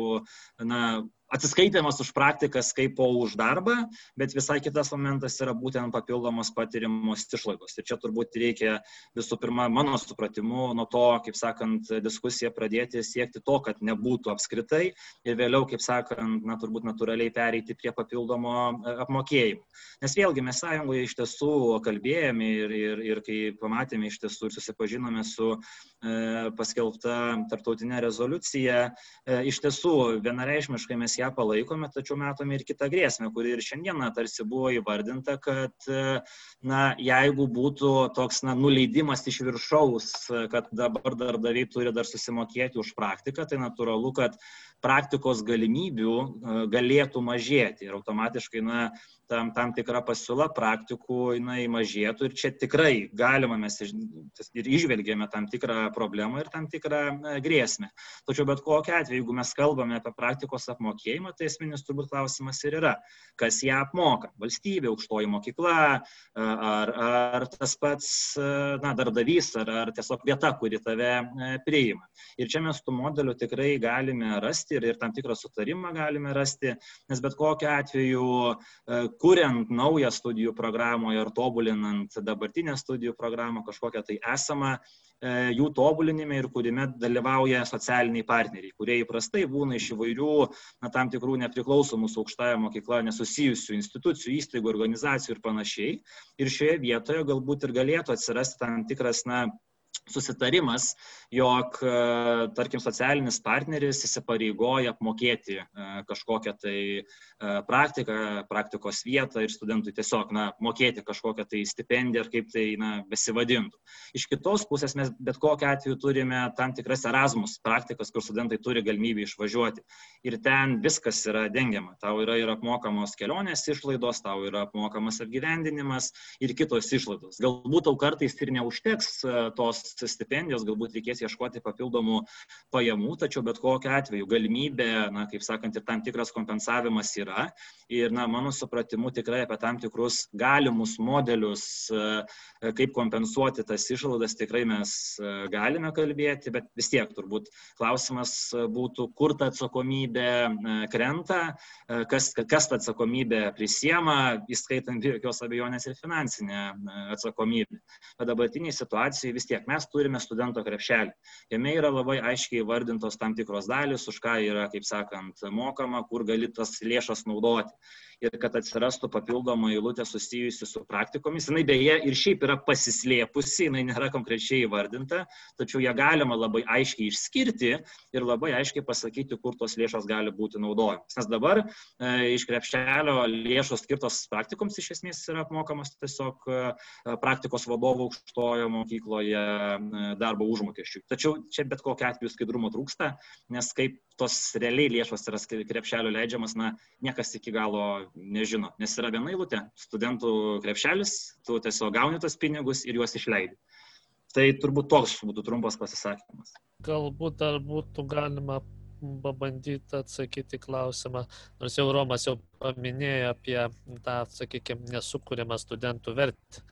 Speaker 4: na, atsiskaitimas už praktikas kaip už darbą, bet visai kitas momentas yra būtent papildomos patirimos išlaidos. Ir čia turbūt reikia visų pirma, mano supratimu, nuo to, kaip sakant, diskusiją pradėti siekti to, kad nebūtų apskritai ir vėliau, kaip sakant, na, turbūt natūraliai pereiti prie papildomo e, apmokėjimo. Nes vėlgi mes sąjungoje iš tiesų kalbėjome ir, ir, ir kai pamatėme iš tiesų ir susipažinome su paskelbta tarptautinė rezoliucija, e, iš tiesų vienareišmiškai mes ją palaikome, tačiau matome ir kitą grėsmę, kuri ir šiandieną tarsi buvo įvardinta, kad na, jeigu būtų toks na, nuleidimas iš viršaus, kad dabar darbdaviai turi dar susimokėti už praktiką, tai natūralu, kad praktikos galimybių e, galėtų mažėti. Ir automatiškai na, tam, tam tikra pasiūla praktikų jinai mažėtų. Ir čia tikrai galima mes ir išvelgėme tam tikrą problemą ir tam tikrą grėsmę. Tačiau bet kokiu atveju, jeigu mes kalbame apie praktikos apmokėjimą, tai esminis turbūt klausimas ir yra, kas ją apmoka - valstybė, aukštoji mokykla, ar, ar tas pats na, darbdavys, ar, ar tiesiog vieta, kuri tave priima. Ir čia mes tų modelių tikrai galime rasti ir, ir tam tikrą sutarimą galime rasti, nes bet kokiu atveju, kuriant naują studijų programoje ar tobulinant dabartinę studijų programą, kažkokią tai esamą, e, jų tobulinime ir kūrime dalyvauja socialiniai partneriai, kurie įprastai būna iš įvairių, na, tam tikrų nepriklausomų su aukštąją mokyklą nesusijusių institucijų, įstaigų, organizacijų ir panašiai. Ir šioje vietoje galbūt ir galėtų atsirasti tam tikras, na, susitarimas, jog, e, tarkim, socialinis partneris įsipareigoja apmokėti e, kažkokią tai e, praktiką, praktikos vietą ir studentui tiesiog, na, mokėti kažkokią tai stipendiją ar kaip tai, na, besivadintų. Iš kitos pusės mes bet kokiu atveju turime tam tikras Erasmus praktikas, kur studentai turi galimybę išvažiuoti. Ir ten viskas yra dengiama. Tau yra ir apmokamos kelionės išlaidos, tau yra apmokamas apgyvendinimas ir kitos išlaidos. Galbūt tau kartais ir neužteks tos stipendijos, galbūt reikės ieškoti papildomų pajamų, tačiau bet kokiu atveju galimybė, na, kaip sakant, ir tam tikras kompensavimas yra. Ir, na, mano supratimu, tikrai apie tam tikrus galimus modelius, e, kaip kompensuoti tas išlaidas, tikrai mes e, galime kalbėti, bet vis tiek turbūt klausimas būtų, kur ta atsakomybė e, krenta, kas, kas tą atsakomybę prisiema, įskaitant jokios abejonės ir finansinę atsakomybę. Bet dabartiniai situacijai vis tiek mes turime studento krepšelį. Jame yra labai aiškiai vardintos tam tikros dalis, už ką yra, kaip sakant, mokama, kur gali tas lėšas naudoti ir kad atsirastų papildoma eilutė susijusi su praktikomis. Jis beje ir šiaip yra pasislėpusi, jinai nėra konkrečiai įvardinta, tačiau ją galima labai aiškiai išskirti ir labai aiškiai pasakyti, kur tos lėšos gali būti naudojamos. Nes dabar e, iš krepšelio lėšos skirtos praktikoms iš esmės yra apmokamos tiesiog e, praktikos vadovo aukštojo mokykloje darbo užmokesčių. Tačiau čia bet kokia atveju skaidrumo trūksta, nes kaip tos realiai lėšos yra krepšelio leidžiamas, na, niekas iki galo nežino. Nes yra viena eilutė - studentų krepšelis, tu tiesiog gauni tos pinigus ir juos išleidi. Tai turbūt toks būtų trumpas pasisakymas.
Speaker 1: Galbūt dar būtų galima pabandyti atsakyti klausimą, nors jau Romas jau paminėjo apie tą, sakykime, nesukūrimą studentų vertę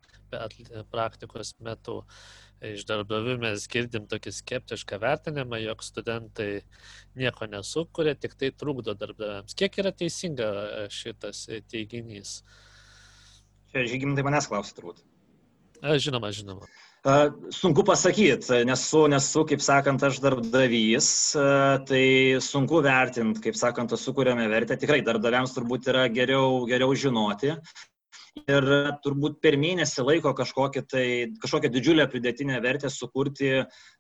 Speaker 1: praktikos metu. Iš darbdavių mes girdim tokį skeptišką vertinimą, jog studentai nieko nesukuria, tik tai trukdo darbdaviams. Kiek yra teisinga šitas teiginys?
Speaker 4: Čia žygimtai manęs klausia turbūt.
Speaker 1: Žinoma, žinoma.
Speaker 4: Sunku pasakyti, nesu, nesu, kaip sakant, aš darbdavys, tai sunku vertinti, kaip sakant, sukūrėme vertę. Tikrai darbdaviams turbūt yra geriau, geriau žinoti ir turbūt per mėnesį laiko kažkokią, tai, kažkokią didžiulę pridėtinę vertę sukurti,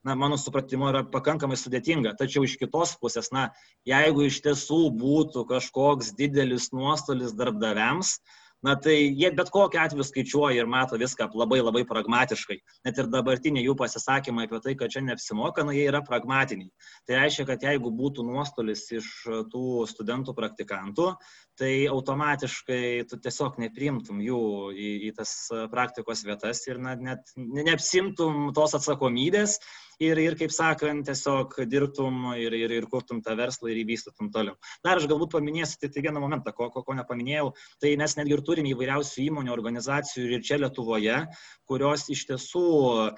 Speaker 4: na, mano supratimu, yra pakankamai sudėtinga. Tačiau iš kitos pusės, na, jeigu iš tiesų būtų kažkoks didelis nuostolis darbdaviams, na tai jie bet kokiu atveju skaičiuoja ir mato viską labai labai pragmatiškai. Net ir dabartiniai jų pasisakymai apie tai, kad čia neapsimoka, na jie yra pragmatiniai. Tai reiškia, kad jeigu būtų nuostolis iš tų studentų praktikantų, tai automatiškai tu tiesiog neprimtum jų į, į tas praktikos vietas ir na, net neapsimtum tos atsakomybės ir, ir kaip sakant, tiesiog dirbtum ir, ir, ir kurtum tą verslą ir įvystytum toliau. Dar aš galbūt paminėsiu tik tai vieną momentą, ko, ko, ko nepaminėjau, tai mes netgi ir turime įvairiausių įmonių, organizacijų ir čia Lietuvoje, kurios iš tiesų e,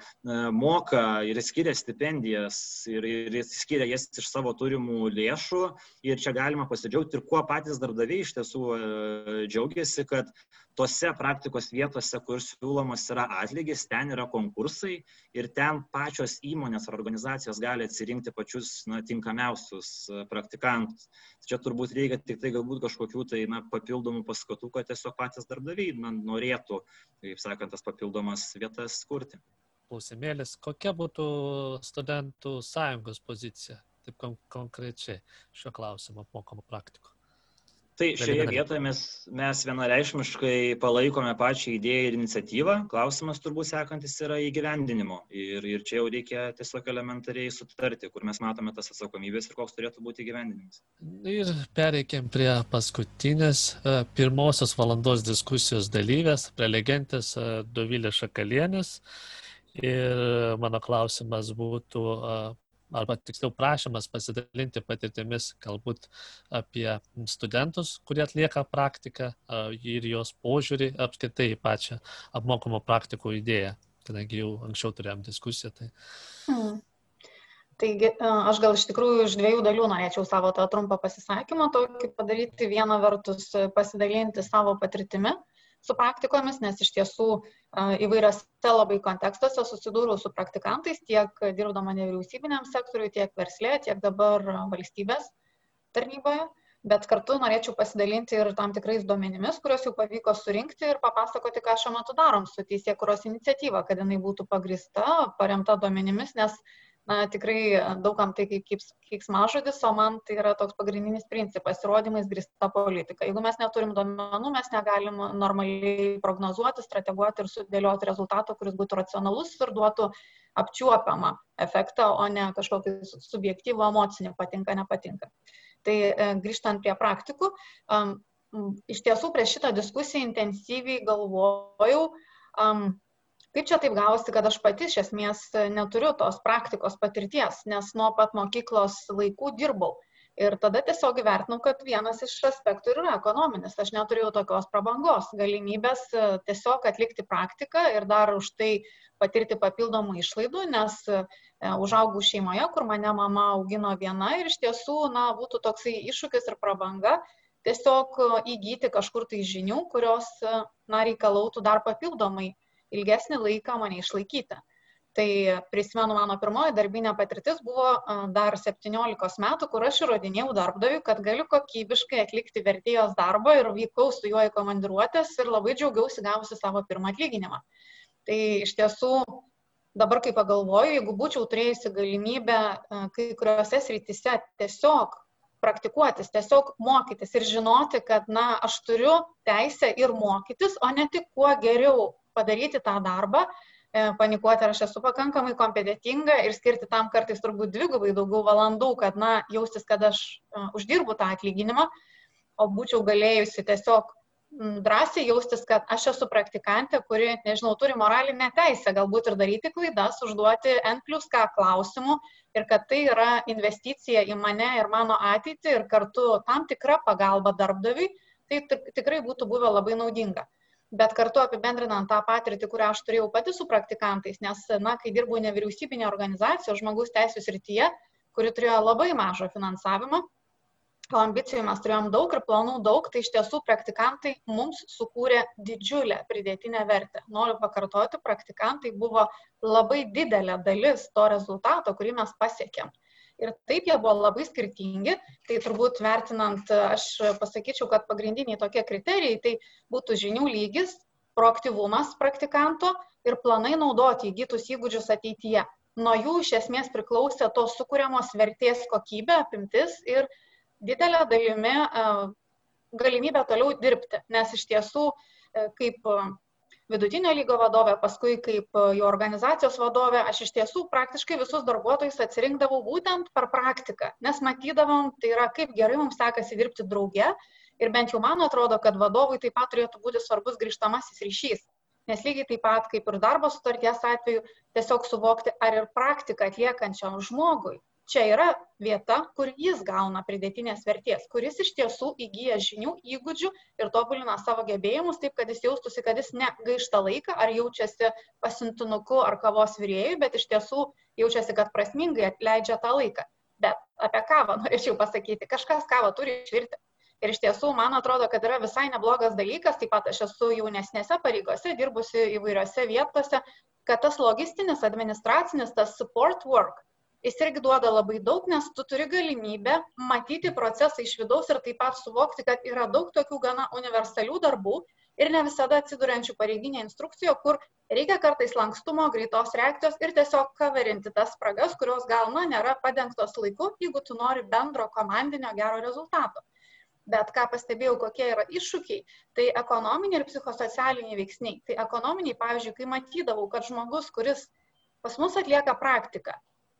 Speaker 4: moka ir skiria stipendijas ir, ir skiria jas iš savo turimų lėšų ir čia galima pasidžiaugti ir kuo patys darbdaviai iš tiesų e, džiaugiasi, kad tose praktikos vietose, kur siūlomas yra atlygis, ten yra konkursai ir ten pačios įmonės ar organizacijos gali atsirinkti pačius na, tinkamiausius e, praktikantus. Čia turbūt reikia tik tai galbūt kažkokių tai na, papildomų paskatų, kad tiesiog patys darbdaviai na, norėtų, kaip sakant, tas papildomas vietas kurti.
Speaker 1: Klausimėlis, kokia būtų studentų sąjungos pozicija, taip kon konkrečiai šio klausimo apmokamų praktikų?
Speaker 4: Tai šioje vietoje mes, mes vienareišmiškai palaikome pačią idėją ir iniciatyvą. Klausimas turbūt sekantis yra įgyvendinimo. Ir, ir čia jau reikia tiesiog elementariai sutarti, kur mes matome tas atsakomybės ir koks turėtų būti įgyvendinimas.
Speaker 1: Ir pereikim prie paskutinės e, pirmosios valandos diskusijos dalyvės, prelegentės e, Dovilės Šakalienės. Ir mano klausimas būtų, arba tiksliau prašymas pasidalinti patirtimis galbūt apie studentus, kurie atlieka praktiką ir jos požiūrį apskritai į pačią apmokamų praktikų idėją, kadangi jau anksčiau turėjom diskusiją. Tai...
Speaker 5: Hmm. Taigi aš gal iš tikrųjų iš dviejų dalių norėčiau savo tą trumpą pasisakymą tokį padaryti. Viena vertus pasidalinti savo patirtimi su praktikomis, nes iš tiesų įvairiose labai kontekstuose susidūriau su praktikantais, tiek dirbdama nevyriausybiniam sektoriui, tiek verslė, tiek dabar valstybės tarnyboje. Bet kartu norėčiau pasidalinti ir tam tikrais duomenimis, kuriuos jau pavyko surinkti ir papasakoti, ką šiuo metu darom su teisėkuros iniciatyva, kad jinai būtų pagrista, paremta duomenimis, nes na, tikrai daugam tai kaip, keiksmažodis, o man tai yra toks pagrindinis principas - įrodymais grįsta politika. Jeigu mes neturim duomenų, mes negalim normaliai prognozuoti, strateguoti ir sudėlioti rezultatą, kuris būtų racionalus ir duotų apčiuopiamą efektą, o ne kažkokį subjektyvų emocinį patinka, nepatinka. Tai e, grįžtant prie praktikų, iš tiesų prieš šitą diskusiją intensyviai galvojau, kaip čia taip gavosi, kad aš pati iš esmės neturiu tos praktikos patirties, nes nuo pat mokyklos laikų dirbau. Ir tada tiesiog įvertinau, kad vienas iš aspektų yra ekonominis. Aš neturėjau tokios prabangos, galimybės e, tiesiog atlikti praktiką ir dar už tai patirti papildomų išlaidų, nes e, užaugau šeimoje, kur mane mama augino viena ir iš tiesų, na, būtų toksai iššūkis ir prabanga tiesiog e, įgyti kažkur tai žinių, kurios, na, reikalautų dar papildomai ilgesnį laiką mane išlaikyti. Tai prisimenu, mano pirmoji darbinė patirtis buvo dar 17 metų, kur aš įrodinėjau darbdaviui, kad galiu kokybiškai atlikti vertėjos darbą ir vykau su juo į komandiruotės ir labai džiaugiausi gavusi savo pirmą atlyginimą. Tai iš tiesų dabar, kai pagalvoju, jeigu būčiau turėjusi galimybę kai kuriuose srityse tiesiog praktikuotis, tiesiog mokytis ir žinoti, kad, na, aš turiu teisę ir mokytis, o ne tik kuo geriau padaryti tą darbą, e, panikuoti, ar aš esu pakankamai kompetitinga ir skirti tam kartais turbūt dvigubai daugiau valandų, kad, na, jaustis, kad aš e, uždirbu tą atlyginimą, o būčiau galėjusi tiesiog drąsiai jaustis, kad aš esu praktikantė, kuri, nežinau, turi moralinę teisę galbūt ir daryti klaidas, užduoti N plus K klausimų ir kad tai yra investicija į mane ir mano ateitį ir kartu tam tikra pagalba darbdaviui, tai tikrai būtų buvę labai naudinga bet kartu apibendrinant tą patirtį, kurią aš turėjau pati su praktikantais, nes, na, kai dirbau nevyriausybinė organizacija žmogaus teisų srityje, kuri turėjo labai mažą finansavimą, o ambicijų mes turėjom daug ir planų daug, tai iš tiesų praktikantai mums sukūrė didžiulę pridėtinę vertę. Noriu pakartoti, praktikantai buvo labai didelė dalis to rezultato, kurį mes pasiekėm ir taip jie buvo labai skirtingi, tai turbūt vertinant, aš pasakyčiau, kad pagrindiniai tokie kriterijai tai būtų žinių lygis, proaktyvumas praktikanto ir planai naudoti įgytus įgūdžius ateityje. Nuo jų iš esmės priklausė tos sukūriamos vertės kokybė, apimtis ir didelė dalimi galimybė toliau dirbti, nes iš tiesų kaip vidutinio lygio vadovė, paskui kaip e, jo organizacijos vadovė, aš iš tiesų praktiškai visus darbuotojus atsirinkdavau būtent per praktiką, nes matydavom, tai yra kaip gerai mums sekasi dirbti drauge ir bent jau man atrodo, kad vadovui taip pat turėtų būti svarbus grįžtamasis ryšys. Nes lygiai taip pat kaip ir darbo sutarties atveju, tiesiog suvokti, ar ir praktiką atliekančiam žmogui čia yra vieta, kur jis gauna pridėtinės vertės, kuris iš tiesų įgyja žinių, įgūdžių ir tobulina savo gebėjimus taip, kad jis jaustųsi, kad jis negaišta laiką ar jaučiasi pasintinuku ar kavos vyrėjui, bet iš tiesų jaučiasi, kad prasmingai leidžia tą laiką. Bet apie kavą norėčiau pasakyti, kažkas kavą turi išvirti. Ir iš tiesų, man atrodo, kad yra visai neblogas dalykas, taip pat aš esu jaunesnėse pareigose, dirbusi įvairiose vietose, kad tas logistinis, administracinis, tas support work, jis irgi duoda labai daug, nes tu turi galimybę matyti procesą iš vidaus ir taip pat suvokti, kad yra daug tokių gana universalių darbų ir ne visada atsiduriančių pareiginė instrukcijo, kur reikia kartais lankstumo, greitos reakcijos ir tiesiog kaverinti tas spragas, kurios gal na, nėra padengtos laiku, jeigu tu nori bendro komandinio gero rezultato. Bet ką pastebėjau, kokie yra iššūkiai, tai ekonominiai ir psichosocialiniai veiksniai. Tai ekonominiai, pavyzdžiui, kai matydavau, kad žmogus, kuris pas mus atlieka praktiką,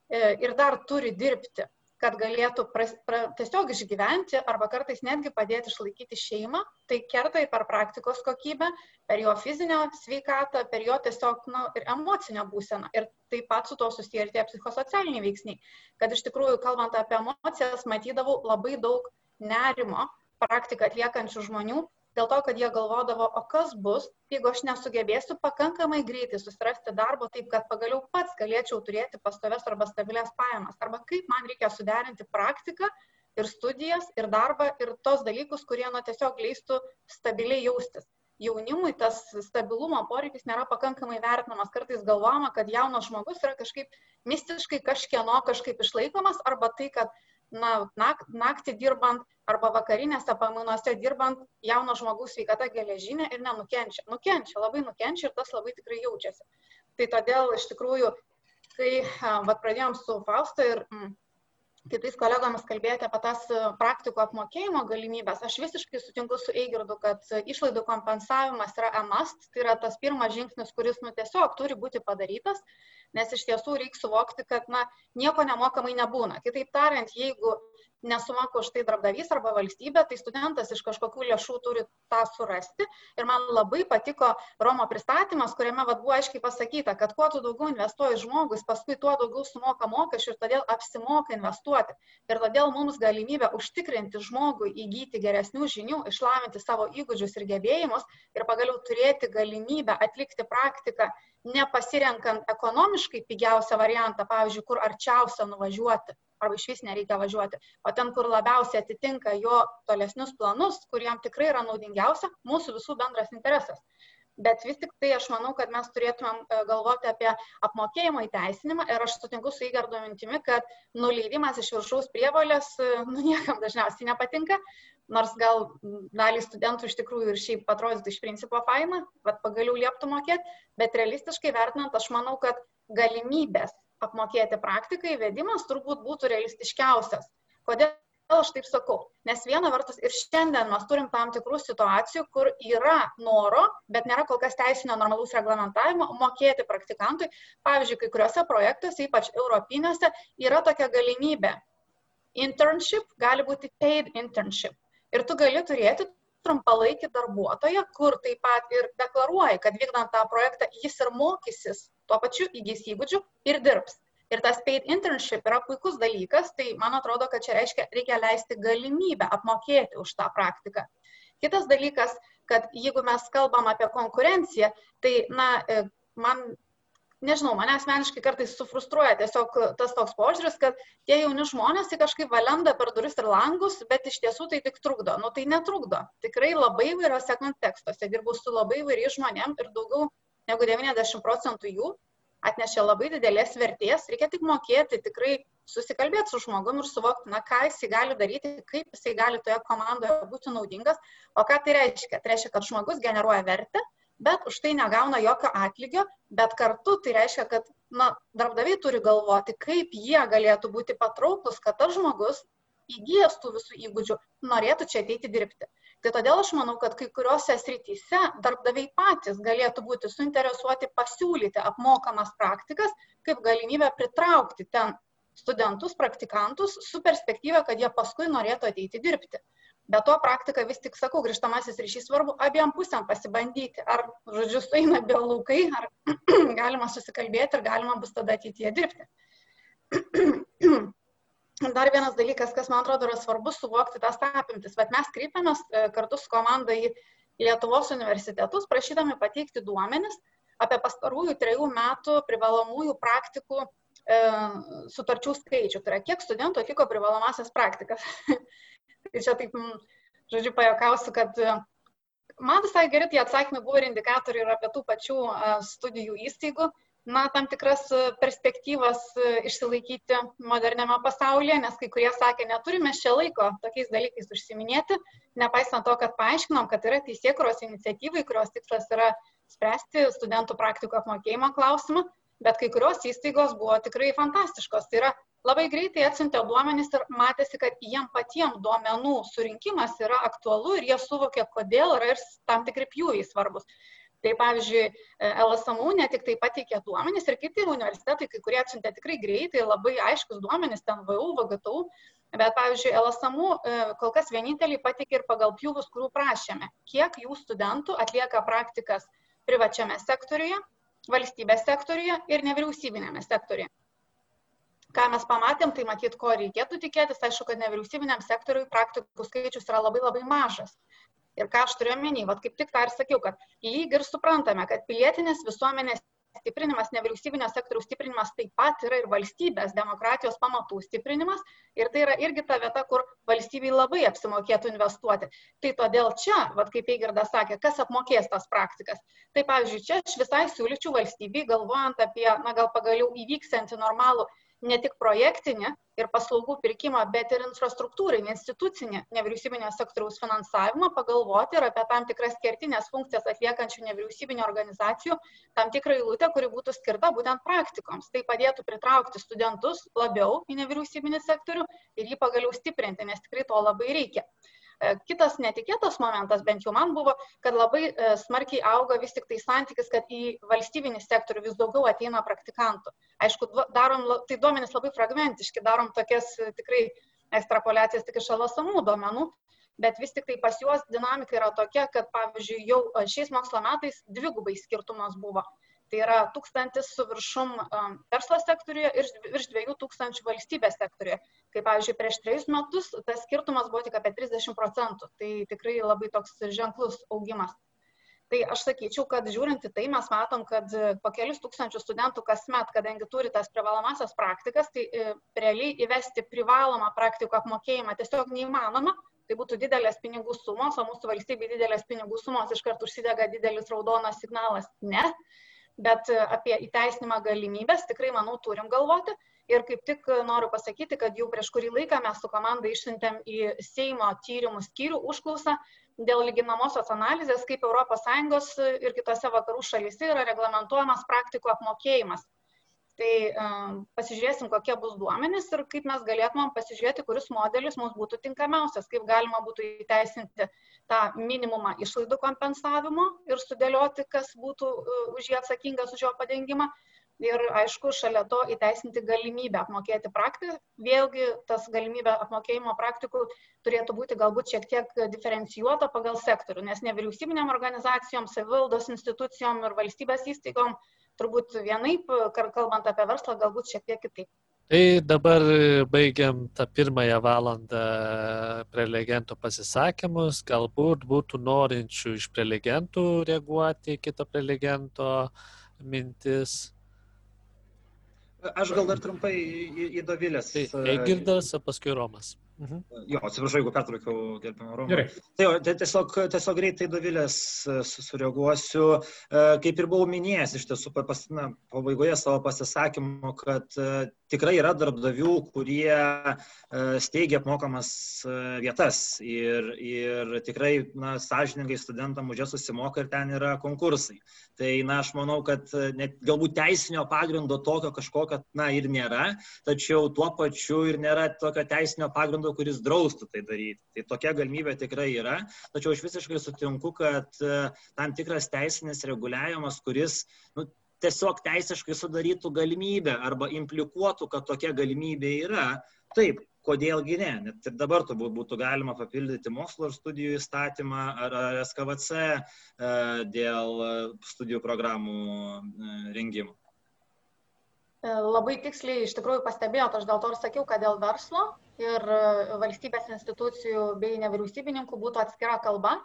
Speaker 5: ir dar turi dirbti. kad galėtų pras, pra, tiesiog išgyventi arba kartais netgi padėti išlaikyti šeimą, tai kerta ir per praktikos kokybę, per jo fizinę sveikatą, per jo tiesiog nu, ir emocinę būseną. Ir taip pat su to susiję ir tie psichosocialiniai veiksniai. Kad iš tikrųjų, kalbant apie emocijas, matydavau labai daug nerimo praktiką atliekančių žmonių, dėl to, kad jie galvodavo, o kas bus, jeigu aš nesugebėsiu pakankamai greitai susirasti darbo taip, kad pagaliau pats galėčiau turėti pastoves arba stabilias pajamas, arba kaip man reikia suderinti praktiką ir studijas ir darbą ir tos dalykus, kurie nu, tiesiog leistų stabiliai jaustis. Jaunimui tas stabilumo poreikis nėra pakankamai vertinamas. Kartais galvojama, kad jaunas žmogus yra kažkaip mistiškai kažkieno kažkaip išlaikomas arba tai, kad na, nak, naktį dirbant arba vakarinėse pamainuose dirbant, jauno žmogaus sveikata geležinė ir nenukenčia. Nukenčia, labai nukenčia ir tas labai tikrai jaučiasi. Tai todėl iš tikrųjų, kai va, pradėjom su Fausto ir mm, kitais kolegomis kalbėti apie tas praktikų apmokėjimo galimybės, aš visiškai sutinku su Eigirdu, kad išlaidų kompensavimas yra emast, tai yra tas pirmas žingsnis, kuris nu, tiesiog turi būti padarytas nes iš tiesų reikia suvokti, kad na, nieko nemokamai nebūna. Kitaip tariant, jeigu nesumoka už tai darbdavys arba valstybė, tai studentas iš kažkokių lėšų turi tą surasti. Ir man labai patiko Romo pristatymas, kuriame vat, buvo aiškiai pasakyta, kad kuo tu daugiau investuoji žmogus, paskui tuo daugiau sumoka mokesčių ir todėl apsimoka investuoti. Ir todėl mums galimybė užtikrinti žmogui įgyti geresnių žinių, išlavinti savo įgūdžius ir gebėjimus ir pagaliau turėti galimybę atlikti praktiką nepasirenkant ekonomiškai pigiausią variantą, pavyzdžiui, kur arčiausia nuvažiuoti, arba iš vis nereikia važiuoti, o ten, kur labiausiai atitinka jo tolesnius planus, kuriem tikrai yra naudingiausia, mūsų visų bendras interesas. Bet vis tik tai aš manau, kad mes turėtumėm e, galvoti apie apmokėjimo įteisinimą ir aš sutinku su įgardo mintimi, kad nuleidimas iš viršaus prievalės e, nu, niekam dažniausiai nepatinka, nors gal dalį studentų iš tikrųjų ir šiaip atrodytų iš principo faina, bet pagaliau lieptų mokėti, bet realistiškai vertinant, aš manau, kad galimybės apmokėti praktiką įvedimas turbūt būtų realistiškiausias. Kodėl aš taip sakau? Nes viena vertus ir šiandien mes turim tam tikrų situacijų, kur yra noro, bet nėra kol kas teisinio normalaus reglamentavimo mokėti praktikantui. Pavyzdžiui, kai kuriuose projektuose, ypač europinėse, yra tokia galimybė. Internship gali būti paid internship ir tu gali turėti trumpalaikį darbuotoją, kur taip pat ir deklaruoji, kad vykdant tą projektą jis ir mokysis, tuo pačiu įgys įgūdžių ir dirbs. Ir tas paid internship yra puikus dalykas, tai man atrodo, kad čia reiškia, reikia leisti galimybę apmokėti už tą praktiką. Kitas dalykas, kad jeigu mes kalbam apie konkurenciją, tai, na, e, man nežinau, mane asmeniškai kartais sufrustruoja tiesiog tas toks požiūris, kad tie jauni žmonės tai kažkaip valenda per duris ir langus, bet iš tiesų tai tik trukdo. Nu tai netrukdo. Tikrai labai įvairiose kontekstuose dirbu su labai įvairiais žmonėm ir daugiau negu 90 procentų jų atnešė labai didelės vertės, reikia tik mokėti, tikrai susikalbėti su žmogumi ir suvokti, na, ką jisai gali daryti, kaip jisai gali toje komandoje būti naudingas, o ką tai reiškia. Tai reiškia, kad žmogus generuoja vertę, bet už tai negauna jokio atlygio, bet kartu tai reiškia, kad na, darbdaviai turi galvoti, kaip jie galėtų būti patrauklus, kad tas žmogus įgyjęs tų visų įgūdžių norėtų čia ateiti dirbti. Tai todėl aš manau, kad kai kuriuose srityse darbdaviai patys galėtų būti suinteresuoti pasiūlyti apmokamas praktikas kaip galimybę pritraukti ten studentus, praktikantus su perspektyva, kad jie paskui norėtų ateiti dirbti. Be to praktika vis tik, sakau, grįžtamasis ryšys svarbu abiem pusėm pasibandyti, ar, žodžiu, sueina biolaukai, ar galima susikalbėti ir galima bus tada ateityje dirbti. Dar vienas dalykas, kas man atrodo yra svarbu suvokti tas apimtis, bet mes kreipiamės e, kartu su komanda į Lietuvos universitetus, prašydami pateikti duomenis apie pastarųjų trejų metų privalomųjų praktikų e, sutarčių skaičių. Tai yra, kiek studentų atliko privalomasias praktikas. Tai čia taip, žodžiu, pajokausiu, kad e, man visai geri tie atsakymai buvo ir indikatoriai ir apie tų pačių e, studijų įstaigų, na, tam tikras e, perspektyvas išsilaikyti moderniame pasaulyje, nes kai kurie sakė, neturime čia laiko tokiais dalykais užsiminėti, nepaisant to, kad paaiškinom, kad yra teisėkuros iniciatyvai, kurios tikslas yra spręsti studentų praktikų apmokėjimo klausimą, bet kai kurios įstaigos buvo tikrai fantastiškos. Tai yra labai greitai atsiuntė duomenys ir matėsi, kad jiem patiem duomenų surinkimas yra aktualu ir jie suvokė, kodėl yra ir tam tikri pjūviai svarbus. Tai pavyzdžiui, LSMU ne tik tai pateikė duomenys ir kiti universitetai, kai kurie atsiuntė tikrai greitai, labai aiškus duomenys, ten VU, VGTU, bet pavyzdžiui, LSMU kol kas vieninteliai pateikė ir pagal pjūvus, kurių prašėme, kiek jų studentų atlieka praktikas privačiame sektoriuje, valstybės sektoriuje ir nevyriausybinėme sektoriuje. Ką mes pamatėm, tai matyt, ko reikėtų tikėtis, aišku, kad nevyriausybiniam sektoriui praktikų skaičius yra labai labai mažas. Ir ką aš turiu omeny, vad kaip tik tą ir sakiau, kad lyg ir suprantame, kad pilietinės visuomenės stiprinimas, nevyriausybinio sektoriaus stiprinimas taip pat yra ir valstybės demokratijos pamatų stiprinimas ir tai yra irgi ta vieta, kur valstybei labai apsimokėtų investuoti. Tai todėl čia, vad kaip Eigirdas sakė, kas apmokės tas praktikas. Tai pavyzdžiui, čia aš visai siūlyčiau valstybei, galvojant apie, na gal pagaliau įvyksiantį normalų ne tik projektinį ir paslaugų pirkimą, bet ir infrastruktūrinį, institucinį nevyriausybinio sektoriaus finansavimą, pagalvoti ir apie tam tikras kertinės funkcijas atliekančių nevyriausybinio organizacijų, tam tikrą eilutę, kuri būtų skirta būtent praktikoms. Tai padėtų pritraukti studentus labiau į nevyriausybinį sektorių ir jį pagaliau stiprinti, nes tikrai to labai reikia. E, kitas netikėtas momentas, bent jau man buvo, kad labai e, smarkiai auga vis tik tai santykis, kad į valstybinį sektorių vis daugiau ateina praktikantų. Aišku, darom, tai duomenys labai fragmentiški, darom tokias e, tikrai ekstrapoliacijas tik iš alasamų duomenų, bet vis tik tai pas juos dinamika yra tokia, kad pavyzdžiui jau šiais mokslo metais dvigubai skirtumas buvo. Tai yra tūkstantis su viršum verslo sektoriuje ir virš dviejų tūkstančių valstybės sektoriuje. Kaip pavyzdžiui, prieš trejus metus tas skirtumas buvo tik apie 30 procentų. Tai tikrai labai toks ženklus augimas. Tai aš sakyčiau, kad žiūrint į tai mes matom, kad po kelius tūkstančių studentų kasmet, kadangi turi tas privalomasias praktikas, tai e, realiai įvesti privalomą praktikų apmokėjimą tiesiog neįmanoma, tai būtų didelės pinigų sumos, o mūsų valstybė didelės pinigų sumos iš karto užsidega didelis raudonas signalas. Ne bet e, apie įteisinimą galimybės tikrai, manau, turim galvoti. Ir kaip tik noriu pasakyti, kad jau prieš kurį laiką mes su komanda išsiuntėm į Seimo tyrimų skyrių užklausą dėl lyginamosios analizės, kaip ES ir kitose vakarų šalyse yra reglamentuojamas praktikų apmokėjimas Tai um, pasižiūrėsim, kokie bus duomenys ir kaip mes galėtumėm pasižiūrėti, kuris modelis mums būtų tinkamiausias, kaip galima būtų įteisinti tą minimumą išlaidų kompensavimo ir sudėlioti, kas būtų uh, už jį atsakingas, už jo padengimą. Ir aišku, šalia to įteisinti galimybę apmokėti praktiką. Vėlgi, tas galimybė apmokėjimo praktikų turėtų būti galbūt šiek tiek diferencijuota pagal sektorių, nes nevyriausybinėm organizacijom, savivaldos institucijom ir valstybės įstaigom turbūt vienaip, kalbant apie verslą, galbūt šiek tiek kitaip.
Speaker 1: Tai dabar baigiam tą pirmąją valandą prelegentų pasisakymus. Galbūt būtų norinčių iš prelegentų reaguoti kito prelegento mintis.
Speaker 4: Aš gal dar trumpai į, į Dovilės.
Speaker 1: Tai Egirdas, paskui Romas.
Speaker 4: Mhm. Jo, atsiprašau, jeigu pertraukiau, gerbimo Romą. Tai jo, tai tiesiog, tiesiog greitai Dovilės e, sureaguosiu. E, kaip ir buvau minėjęs, iš tiesų, pas, na, pabaigoje savo pasisakymo, kad e, tikrai yra darbdavių, kurie steigia apmokamas vietas ir, ir tikrai, na, sąžiningai studentam už jas susimoka ir ten yra konkursai. Tai, na, aš manau, kad net galbūt teisinio pagrindo tokio kažkokio, na, ir nėra, tačiau tuo pačiu ir nėra tokio teisinio pagrindo pagrindo, kuris draustų tai daryti. Tai tokia galimybė tikrai yra, tačiau aš visiškai sutinku, kad e, tam tikras teisinis reguliavimas, kuris nu, tiesiog teisiškai sudarytų galimybę arba implikuotų, kad tokia galimybė yra, taip, kodėlgi ne. Net ir dabar turbūt būtų galima papildyti mokslo ir studijų įstatymą ar, ar SKVC e, dėl studijų programų e, rengimo.
Speaker 5: Labai tiksliai iš tikrųjų pastebėjot, aš dėl to ir sakiau, kad dėl verslo ir e, valstybės institucijų bei nevyriausybininkų būtų atskira kalba,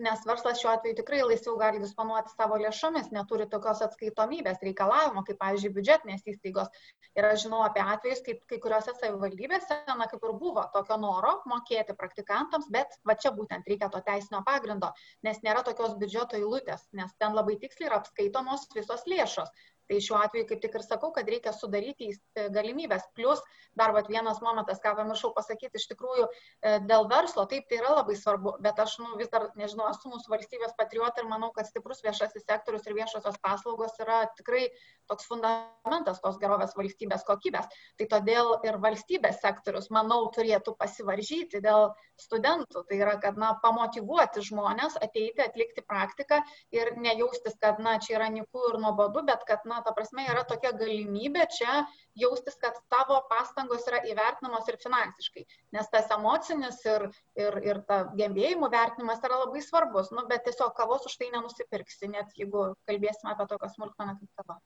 Speaker 5: nes verslas šiuo atveju tikrai laisviau gali disponuoti savo lėšomis, neturi tokios atskaitomybės reikalavimo, kaip, pavyzdžiui, biudžetinės įstaigos. Ir aš žinau apie atvejus, kaip kai kuriuose savivaldybėse, na, kaip ir buvo tokio noro mokėti praktikantams, bet va čia būtent reikia to teisinio pagrindo, nes nėra tokios biudžeto eilutės, nes ten labai tiksliai yra apskaitomos visos lėšos. Tai šiuo atveju kaip tik ir sakau, kad reikia sudaryti e, galimybės. Plus dar vat, vienas momentas, ką pamiršau pasakyti, iš tikrųjų e, dėl verslo, taip tai yra labai svarbu, bet aš nu, vis dar nežinau, esu mūsų valstybės patriotė ir manau, kad stiprus viešasis sektorius ir viešosios paslaugos yra tikrai toks fundamentas tos gerovės valstybės kokybės. Tai todėl ir valstybės sektorius, manau, turėtų pasivaržyti dėl studentų. Tai yra, kad, na, pamotivuoti žmonės ateiti, atlikti praktiką ir nejaustis, kad, na, čia yra nikų ir nuobodu, bet kad, na, ta prasme, yra tokia galimybė čia jaustis, kad tavo pastangos yra įvertinamos ir finansiškai. Nes tas emocinis ir, ir, ir ta gebėjimų vertinimas yra labai svarbus. Nu, bet tiesiog kavos už tai nenusipirksi, net jeigu kalbėsime apie tokią smulkmeną kaip kava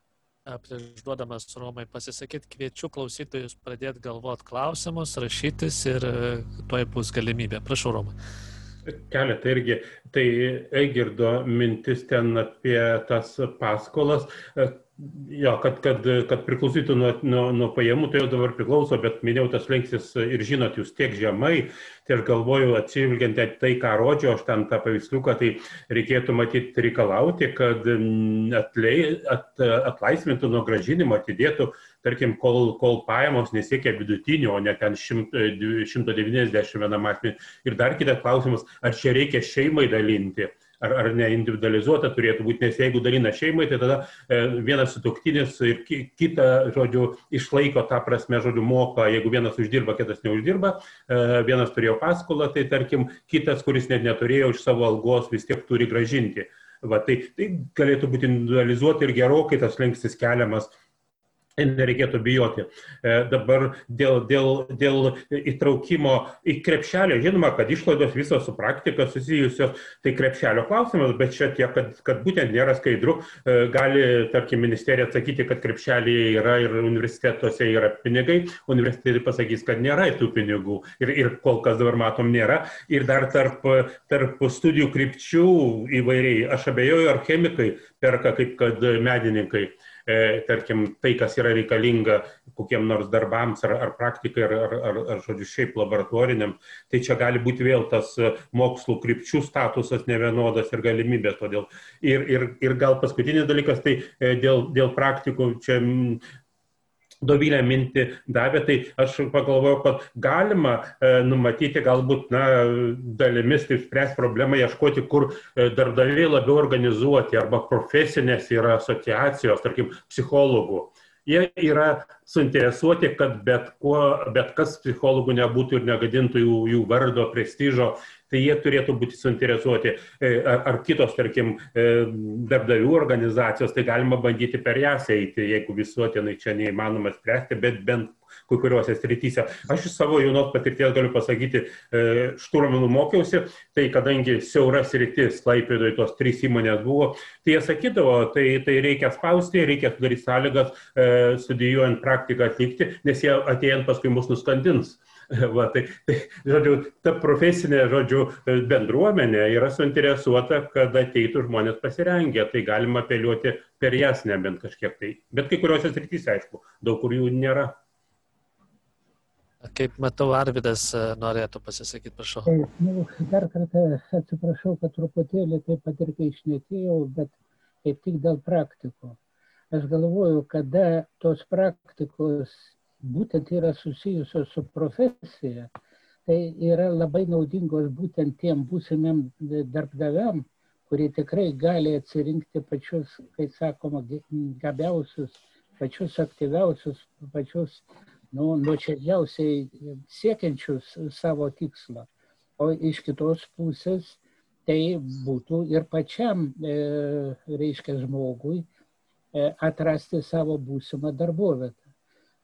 Speaker 1: prieš duodamas Romai pasisakyti, kviečiu klausytojus pradėti galvoti klausimus, rašytis ir toj bus galimybė. Prašau, Roma.
Speaker 3: Keletą irgi. Tai Eigirdo mintis ten apie tas paskolas, Jo, kad, kad, kad priklausytų nuo, nuo, nuo pajamų, tai jau dabar priklauso, bet minėjau tas lenksis ir žinot, jūs tiek žemai, tai aš galvoju, atsivilgiant tai, ką rodžiau, aš ten tą paveiksliuką, tai reikėtų matyti reikalauti, kad atlei, at, atlaisvintų nuo gražinimo, atidėtų, tarkim, kol, kol pajamos nesiekia vidutinio, o ne ten 100, 191 asmenį. Ir dar kitas klausimas, ar čia reikia šeimai dalinti ar, ar neindividualizuota turėtų būti, nes jeigu dalina šeimai, tai tada e, vienas sutoktinis ir ki, kitą, žodžiu, išlaiko tą prasme, žodžiu, moka, jeigu vienas uždirba, kitas neuždirba, e, vienas turėjo paskolą, tai tarkim, kitas, kuris net neturėjo iš savo algos, vis tiek turi gražinti. Va, tai, tai galėtų būti individualizuoti ir gerokai tas lengstis keliamas nereikėtų bijoti. E, dabar dėl, dėl, dėl įtraukimo į krepšelį, žinoma, kad išlaidos visos su praktika susijusios, tai krepšelio klausimas, bet čia tiek, kad, kad būtent nėra skaidru, e, gali, tarkim, ministerija atsakyti, kad krepšelėje yra ir universitetuose yra pinigai, universitetai pasakys, kad nėra tų pinigų ir, ir kol kas dabar matom nėra. Ir dar tarp, tarp studijų krypčių įvairiai, aš abejoju, ar chemikai perka kaip kad medininkai. E, tarkim, tai, kas yra reikalinga kokiem nors darbams ar, ar praktikai, ar, ar, ar, ar žodžiu, šiaip laboratoriniam, tai čia gali būti vėl tas mokslų krypčių statusas nevienodas ir galimybės. Todėl. Ir, ir, ir gal paskutinis dalykas, tai e, dėl, dėl praktikų čia Dovilę mintį davė, tai aš pagalvojau, kad galima e, numatyti galbūt na, dalimis, kaip spręs problemą, ieškoti, kur e, darbdaviai labiau organizuoti arba profesinės yra asociacijos, tarkim, psichologų. Jie yra suinteresuoti, kad bet, kuo, bet kas psichologų nebūtų ir negadintų jų, jų vardo, prestižo tai jie turėtų būti suinteresuoti, e, ar, ar kitos, tarkim, e, darbdavių organizacijos, tai galima bandyti per jas eiti, jeigu visuotinai čia neįmanoma spręsti, bet bent kai kuriuose srityse. Aš iš savo jaunos patirties galiu pasakyti, e, šturmanų mokiausi, tai kadangi siauras rytis, klaipėdoje tos trys įmonės buvo, tai jie sakydavo, tai, tai reikia spausti, reikia sudaryti sąlygas studijuojant praktiką atlikti, nes jie atėjant paskui mus nuskandins. Va, tai, tai, žodžiu, ta profesinė, žodžiu, bendruomenė yra suinteresuota, kad ateitų žmonės pasirengę, tai galima apeliuoti per jas nebent kažkiek tai. Bet kai kuriuose srityse, aišku, daug kur jų nėra.
Speaker 1: Kaip matau, Arvidas e, norėtų pasisakyti, prašau.
Speaker 2: Taip, nu, dar kartą atsiprašau, kad truputėlį taip pat ir kai išnekėjau, bet kaip tik dėl praktikų. Aš galvoju, kada tos praktikos būtent yra susijusios su profesija, tai yra labai naudingos būtent tiem būsimiem darbdaviam, kurie tikrai gali atsirinkti pačius, kaip sakoma, gabiausius, pačius aktyviausius, pačius nu, nuoširdžiausiai siekiančius savo tikslo. O iš kitos pusės tai būtų ir pačiam, e, reiškia, žmogui e, atrasti savo būsimą darbovietą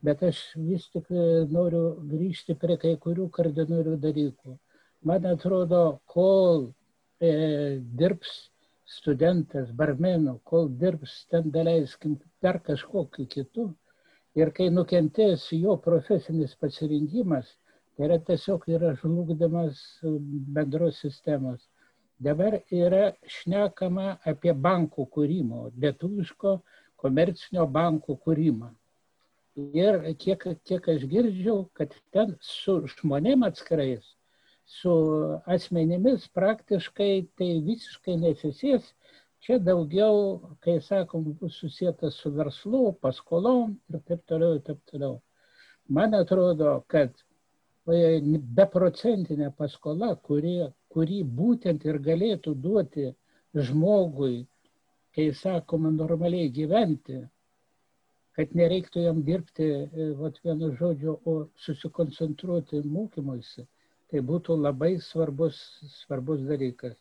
Speaker 2: bet aš vis tik e, noriu grįžti prie kai kurių kardinalių dalykų. Man atrodo, kol e, dirbs studentas, barmenų, kol dirbs ten daleiskim dar kažkokiu kitu ir kai nukentės jo profesinis pasirinkimas, tai yra tiesiog yra žlugdamas bendros sistemos. Dabar yra šnekama apie bankų kūrimo, lietuviško komercinio bankų kūrimą. Ir kiek, kiek aš girdžiu, kad ten su žmonėm atskirais, su asmenimis praktiškai tai visiškai nesisės. Čia daugiau, kai sakom, bus susijęta su verslu, paskolom ir taip toliau, ir taip toliau. Man atrodo, kad beprocentinė paskola, kuri kurį būtent ir galėtų duoti žmogui, kai sakoma, normaliai gyventi, kad nereiktų jam dirbti, e, vat vienu žodžiu, o susikoncentruoti mokymuisi, tai būtų labai svarbus, svarbus dalykas.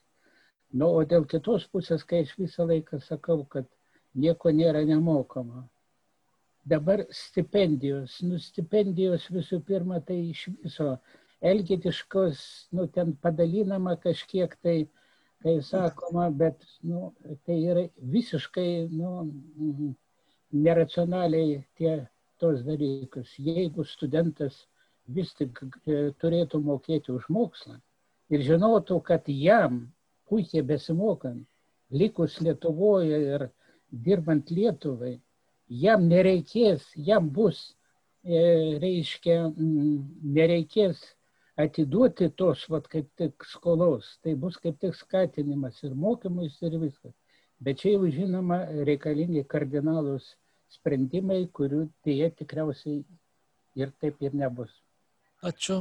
Speaker 2: Nu, o dėl kitos pusės, kai aš visą laiką sakau, kad nieko nėra nemokama. Dabar stipendijos, nu stipendijos visų pirma tai iš viso elgetiškos, nu ten padalinama kažkiek tai, kai sakoma, bet nu, tai yra visiškai nu, neracionaliai tie tos dalykus. Jeigu studentas vis tik e, turėtų mokėti už mokslą ir žinotų, kad jam puikiai besimokant, likus Lietuvoje ir dirbant Lietuvai, jam nereikės, jam bus, e, reiškia, nereikės atiduoti tos, vat, kaip tik skolos, tai bus kaip tik skatinimas ir mokymus ir viskas. Bet čia jau žinoma reikalingi kardinalus sprendimai, kurių dėje tikriausiai ir taip ir nebus.
Speaker 1: Ačiū.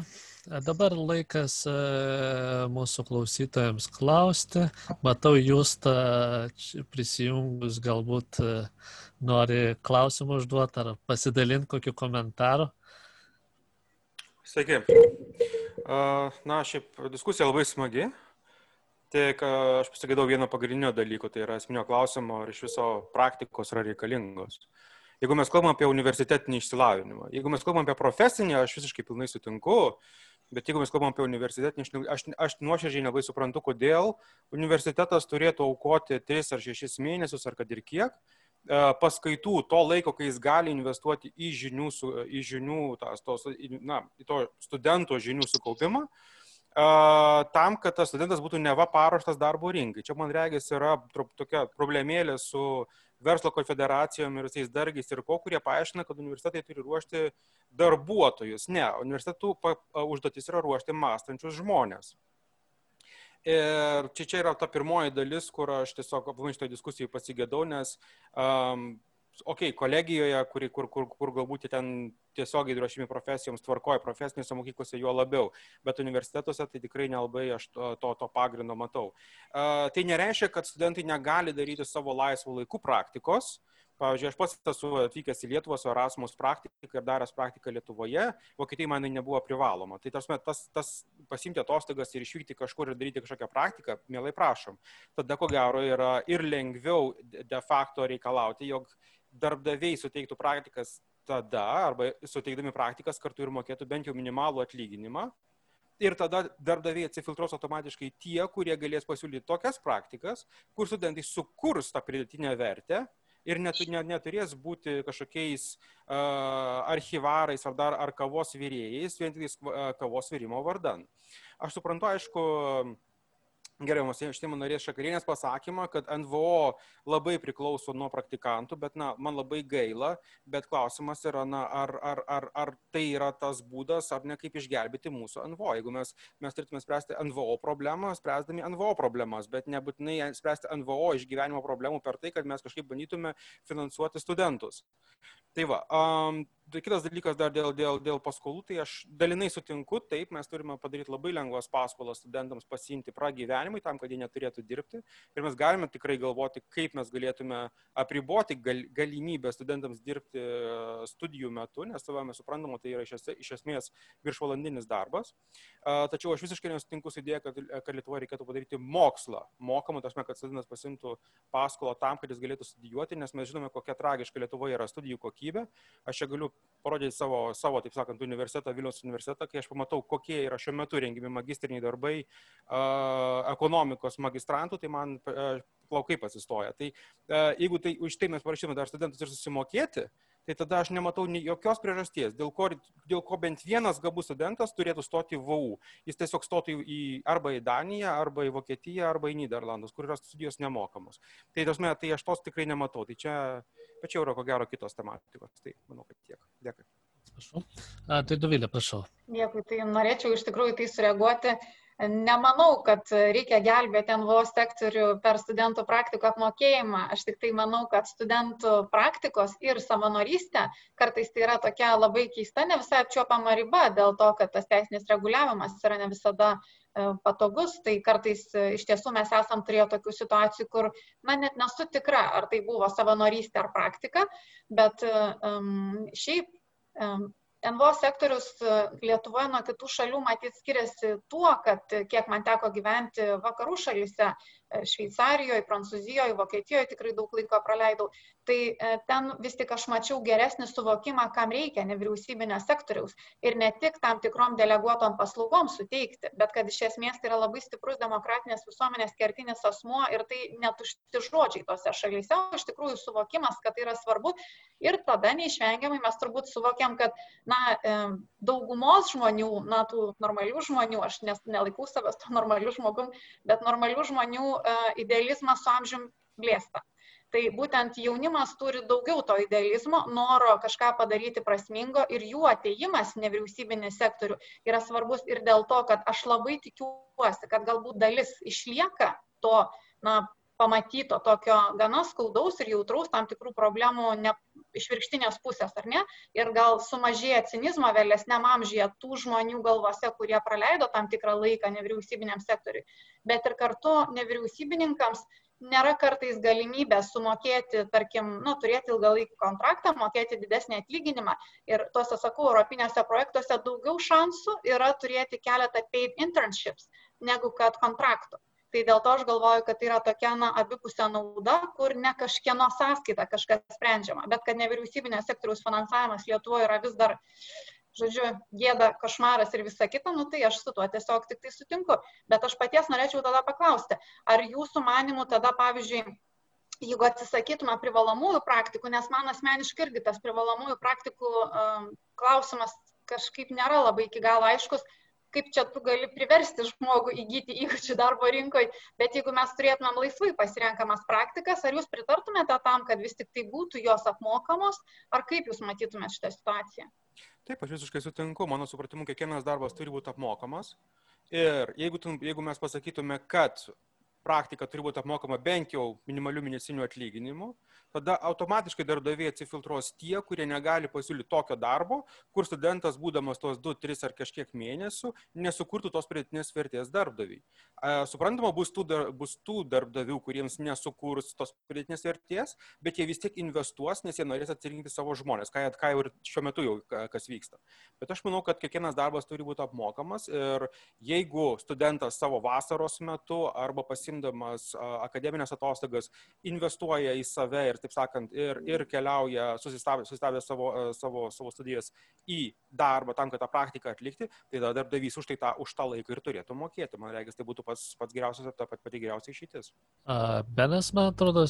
Speaker 1: Dabar laikas e, mūsų klausytojams klausti. Matau, jūs tą prisijungus galbūt e, nori klausimų užduoti ar pasidalinti kokiu komentaru.
Speaker 6: Sveiki. Na, šiaip diskusija labai smagi. Tik aš pasigėdau vieno pagrindinio dalyko, tai yra esminio klausimo, ar iš viso praktikos yra reikalingos. Jeigu mes kalbam apie universitetinį išsilavinimą, jeigu mes kalbam apie profesinį, aš visiškai pilnai sutinku, bet jeigu mes kalbam apie universitetinį, aš, aš nuoširdžiai nelabai suprantu, kodėl universitetas turėtų aukoti 3 ar 6 mėnesius ar kad ir kiek paskaitų to laiko, kai jis gali investuoti į žinių, į žinių tas, tos, na, į to studento žinių sukaupimą, tam, kad tas studentas būtų neva paruoštas darbo rinkai. Čia, man regis, yra tokia problemėlė su verslo konfederacijom ir visais dargiais ir ko, kurie paaiškina, kad universitetai turi ruošti darbuotojus. Ne, universitetų užduotis yra ruošti mąstančius žmonės. Ir čia, čia yra ta pirmoji dalis, kur aš tiesiog aplamai šitoje diskusijoje pasigėdau, nes um, okei, okay, kolegijoje, kur, kur, kur, kur galbūt ten tiesiogiai ruošimi profesijoms tvarkoja, profesinėse mokyklose juo labiau, bet universitetuose tai tikrai nelabai aš to, to, to pagrindo matau. Uh, tai nereiškia, kad studentai negali daryti savo laisvų laikų praktikos. Pavyzdžiui, aš pats esu atvykęs į Lietuvą su Erasmus praktika ir daręs praktiką Lietuvoje, Vokietijai man nebuvo privaloma. Tai tas, tas, tas pasimti atostogas ir išvykti kažkur ir daryti kažkokią praktiką, mielai prašom. Tada, ko gero, yra ir lengviau de facto reikalauti, jog darbdaviai suteiktų praktikas tada, arba suteikdami praktikas kartu ir mokėtų bent jau minimalų atlyginimą. Ir tada darbdaviai atsifiltruos automatiškai tie, kurie galės pasiūlyti tokias praktikas, kur studentai sukurs tą pridėtinę vertę ir net, net, neturės būti kažkokiais uh, archivarais ar dar ar kavos vyrėjais, vien tik uh, kavos vyrimo vardan. Aš suprantu, aišku, uh, gerbiamas Seimo narės Šakarienės pasakymą, kad NVO labai priklauso nuo praktikantų, bet na, man labai gaila, bet klausimas yra, na, ar, ar, ar, ar tai yra tas būdas, ar ne kaip išgelbėti mūsų NVO. Jeigu mes, mes turėtume spręsti NVO problemą, spręsdami NVO problemas, bet nebūtinai spręsti NVO išgyvenimo problemų per tai, kad mes kažkaip bandytume finansuoti studentus. Tai va, um, kitas dalykas dar dėl, dėl, dėl paskolų, tai aš dalinai sutinku, taip, mes turime padaryti labai lengvas paskolas studentams pasiimti pragyvenimui, tam, kad jie neturėtų dirbti. Ir mes galime tikrai galvoti, kaip mes galėtume apriboti gal, galimybę studentams dirbti e, studijų metu, nes savame suprantama, tai yra iš, es, iš esmės viršvalandinis darbas. Tačiau aš visiškai nesutinku su idėja, kad, kad Lietuvoje reikėtų padaryti mokslą, mokamą, tasme, kad studentas pasimtų paskolą tam, kad jis galėtų studijuoti, nes mes žinome, kokia tragiška Lietuvoje yra studijų kokybė. Aš čia galiu parodyti savo, savo, taip sakant, universitetą, Vilnius universitetą, kai aš pamatau, kokie yra šiuo metu rengiami magistriniai darbai uh, ekonomikos magistrantų, tai man uh, plaukai pasistoja. Tai uh, jeigu tai už tai mes parašytume dar studentus ir susimokėti, tai tada aš nematau jokios priežasties, dėl ko, dėl ko bent vienas gabus studentas turėtų stoti į VAU. Jis tiesiog stotų į, arba į Daniją, arba į Vokietiją, arba į Niderlandus, kur yra studijos nemokamos. Tai, tasme, tai aš tos tikrai nematau. Tai čia čia yra ko gero kitos tematikos. Tai manau, kad tiek. Dėkui.
Speaker 1: Prašau. A, tai Dovilė, prašau.
Speaker 5: Dėkui, tai norėčiau iš tikrųjų tai sureaguoti. Nemanau, kad reikia gelbėti NVO sektorių per studentų praktikų apmokėjimą. Aš tik tai manau, kad studentų praktikos ir savanorystė kartais tai yra tokia labai keista, ne visai apčiopama riba dėl to, kad tas teisinis reguliavimas yra ne visada e, patogus, tai kartais e, iš tiesų mes esam turėję tokių situacijų, kur, na, net nesu tikra, ar tai buvo savanorystė ar praktika, bet um, šiaip um, NVO sektorius e, Lietuvoje nuo kitų šalių matyt skiriasi tuo, kad kiek man teko gyventi vakarų šalyse, Šveicarijoje, Prancūzijoje, Vokietijoje tikrai daug laiko praleidau, tai e, ten vis tik aš mačiau geresnį suvokimą, kam reikia nevyriausybinio sektoriaus ir ne tik tam tikrom deleguotom paslaugom suteikti, bet kad iš esmės tai yra labai stiprus demokratinės visuomenės kertinis asmuo ir tai netušti žodžiai tose šalyse, o iš tikrųjų suvokimas, kad tai yra svarbu ir tada neišvengiamai mes turbūt suvokiam, kad na, e, daugumos žmonių, na, tų normalių žmonių, aš nes, nelaikau savęs to normalių žmogum, bet normalių žmonių E, idealizmas su amžium blėsta. Tai būtent jaunimas turi daugiau to idealizmo, noro kažką padaryti prasmingo ir jų ateimas nevyriausybinį sektorių yra svarbus ir dėl to, kad aš labai tikiuosi, kad galbūt dalis išlieka to na, pamatyto tokio gana skaudaus ir jautraus tam tikrų problemų ne, išvirkštinės pusės, ar ne? Ir gal sumažėja cinizmo vėlesniam amžyje tų žmonių galvose, kurie praleido tam tikrą laiką nevyriausybiniam sektoriui, bet ir kartu nevyriausybininkams nėra kartais galimybė sumokėti, tarkim, nu, turėti ilgalaikį kontraktą, mokėti didesnį atlyginimą. Ir tuose, sakau, europinėse projektuose daugiau šansų yra turėti keletą paid internships negu kad kontraktų tai dėl to aš galvoju kad tai yra tokia na abipusė nauda kur ne kažkieno sąskaita kažkas sprendžiama bet kad nevyriausybinio sektoriaus finansavimas lietuvoj yra vis dar žodžiu, gėda, košmaras ir visa kita, nu tai aš su tuo tiesiog tik tai sutinku. Bet aš paties norėčiau tada paklausti, ar jūsų manimų tada, pavyzdžiui, jeigu atsisakytume privalomųjų praktikų, nes man asmeniškai irgi tas privalomųjų praktikų um, klausimas kažkaip nėra labai iki galo aiškus, kaip čia tu gali priversti žmogų įgyti įgūdžių darbo rinkoje, bet jeigu mes turėtumėm laisvai pasirenkamas praktikas, ar jūs pritartumėte tam, kad vis tik tai būtų jos apmokamos, ar kaip jūs matytumėte šitą situaciją?
Speaker 6: Taip, aš visiškai sutinku, mano supratimu, kiekvienas darbas turi būti apmokamas. Ir jeigu, jeigu mes pasakytume, kad praktika turi būti apmokama bent jau minimalių mėnesinių atlyginimų, tada automatiškai darbdaviai atsifiltruos tie, kurie negali pasiūlyti tokio darbo, kur studentas, būdamas tos 2, 3 ar kažkiek mėnesių, nesukurtų tos pridėtinės vertės darbdaviai. Suprantama, bus tų, dar, bus tų darbdavių, kuriems nesukurs tos pridėtinės vertės, bet jie vis tiek investuos, nes jie norės atsirinkti savo žmonės, ką, ką ir šiuo metu jau kas vyksta. Bet aš manau, kad kiekvienas darbas turi būti apmokamas ir jeigu studentas savo vasaros metu arba pasimdamas akademinės atostogas investuoja į save ir taip sakant, ir, ir keliauja, susistavę, susistavę savo, e, savo, savo studijas į darbą tam, kad tą praktiką atlikti, tai tada darbdavys už, tai tą, už tą laiką ir turėtų mokėti. Man reikia, tai būtų pats, pats geriausias ir ta pat pati geriausia išeitis.
Speaker 1: Benas, man atrodo,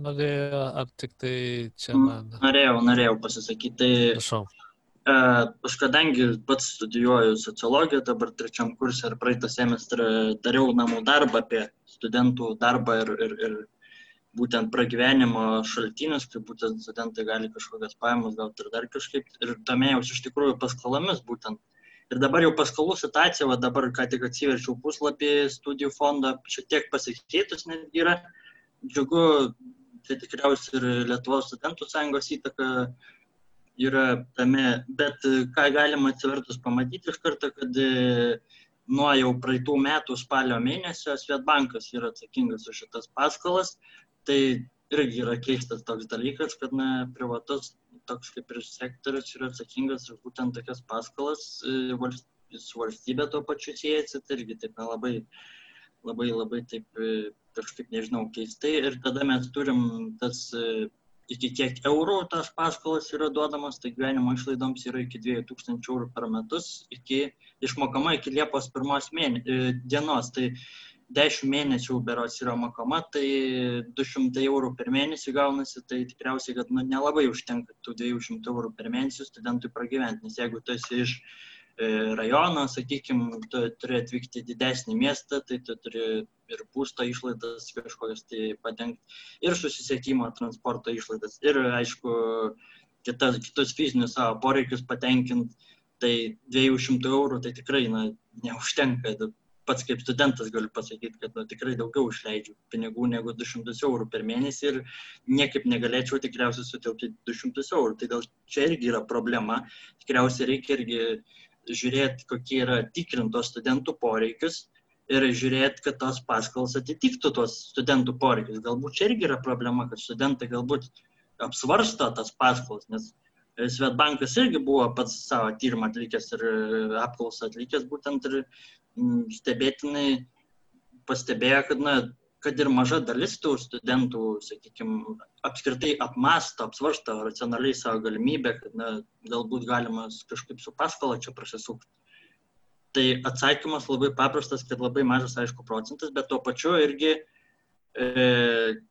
Speaker 1: norėjo, ar tik tai čia man.
Speaker 7: Norėjau, norėjau pasisakyti. Tai...
Speaker 1: Prašau.
Speaker 7: Aš kadangi pats studijuoju sociologiją, dabar trečiam kursė ir praeitą semestrą dariau namų darbą apie studentų darbą ir, ir, ir būtent pragyvenimo šaltinius, kaip būtent studentai gali kažkokias pajamas gauti ir dar kažkaip. Ir domėjausi iš tikrųjų paskolomis būtent. Ir dabar jau paskolų situacija, va dabar ką tik atsiverčiau puslapį studijų fondo, šiek tiek pasikeitus netgi yra. Džiugu, tai tikriausiai ir Lietuvos studentų sąjungos įtaka yra tame, bet ką galima atsivertus pamatyti iš karto, kad nuo jau praeitų metų spalio mėnesio Svetbankas yra atsakingas už šitas paskolas, tai irgi yra keistas toks dalykas, kad na, privatus toks kaip ir sektorius yra atsakingas už būtent tokias paskolas, e, su valstybė tuo pačiu siejasi, tai irgi taip labai, labai, labai taip e, kažkaip, nežinau, keistai. Ir tada mes turim tas e, iki kiek eurų tas paskolas yra duodamas, tai gyvenimo išlaidoms yra iki 2000 eurų per metus, iki išmokama iki Liepos pirmos mėne, dienos. Tai 10 mėnesių berots yra mokama, tai 200 eurų per mėnesį gaunasi, tai tikriausiai, kad nu, nelabai užtenka tų 200 eurų per mėnesį studentui pragyventi, nes jeigu tu esi iš e, rajono, sakykime, tu turi atvykti į didesnį miestą, tai tu turi ir būsto išlaidas kažkokias tai padengti, ir susisiekimo, transporto išlaidas, ir aišku, kitas, kitus fizinius savo poreikius patenkinti, tai 200 eurų tai tikrai na, neužtenka pats kaip studentas galiu pasakyti, kad nu, tikrai daugiau išleidžiu pinigų negu 200 eurų per mėnesį ir niekaip negalėčiau tikriausiai sutilpti 200 eurų. Tai gal čia irgi yra problema. Tikriausiai reikia irgi žiūrėti, kokie yra tikrintos studentų poreikius ir žiūrėti, kad tos paskolos atitiktų tuos studentų poreikius. Galbūt čia irgi yra problema, kad studentai galbūt apsvarsto tas paskolas, nes Svetbankas irgi buvo pats savo tyrimą atlikęs ir apklausą atlikęs būtent ir stebėtinai pastebėjo, kad, na, kad ir maža dalis tų studentų, sakykime, apskritai apmasto, apsvarsto racionaliai savo galimybę, kad na, galbūt galima kažkaip su paskola čia prasisukti. Tai atsakymas labai paprastas, kad labai mažas, aišku, procentas, bet tuo pačiu irgi, e,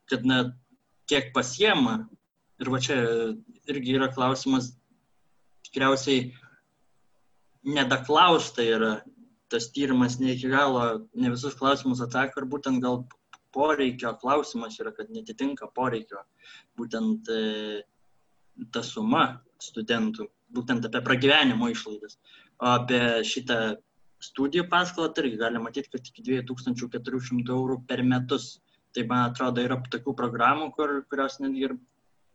Speaker 7: kad na, kiek pasiema. Ir va čia irgi yra klausimas, tikriausiai nedaklausta yra, tas tyrimas ne iki galo, ne visus klausimus atsako ir būtent gal poreikio klausimas yra, kad netitinka poreikio. Būtent e, ta suma studentų, būtent apie pragyvenimo išlaidas. O apie šitą studijų paskolą, irgi galima matyti, kad iki 2400 eurų per metus. Tai man atrodo yra tokių programų, kur, kurios netgi ir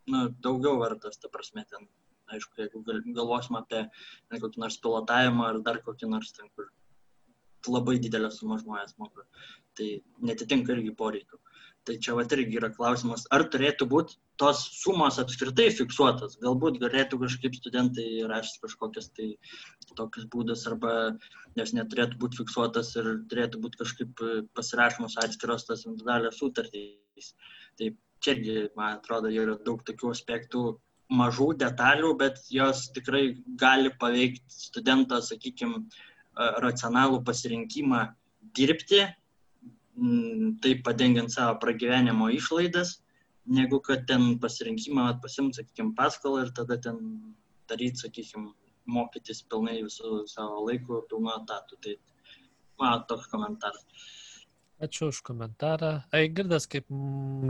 Speaker 7: nu, daugiau vertas, ta prasme, ten, aišku, jeigu gal, galvosim apie ne, kokį nors pilotavimą ar dar kokį nors ten, kur labai didelę sumą žmonės moka, tai netitinka irgi poreikių. Tai čia vat irgi yra klausimas, ar turėtų būti tos sumos apskritai fiksuotas. Galbūt galėtų kažkaip studentai rasti kažkokias tai tokius būdus, arba nes neturėtų būti fiksuotas ir turėtų būti kažkaip pasirašomos atskiros tas individualios sutartys. Tai čia irgi, man atrodo, yra daug tokių aspektų mažų detalių, bet jos tikrai gali paveikti studento, sakykime, racionalų pasirinkimą dirbti taip padengiant savo pragyvenimo išlaidas, negu kad ten pasirinkimą pasimti, sakykime, paskolą ir tada ten daryti, sakykime, mokytis pilnai visų savo laikų, pilnu etatų. Tai man toks komentaras.
Speaker 1: Ačiū už komentarą. Aigirdas, kaip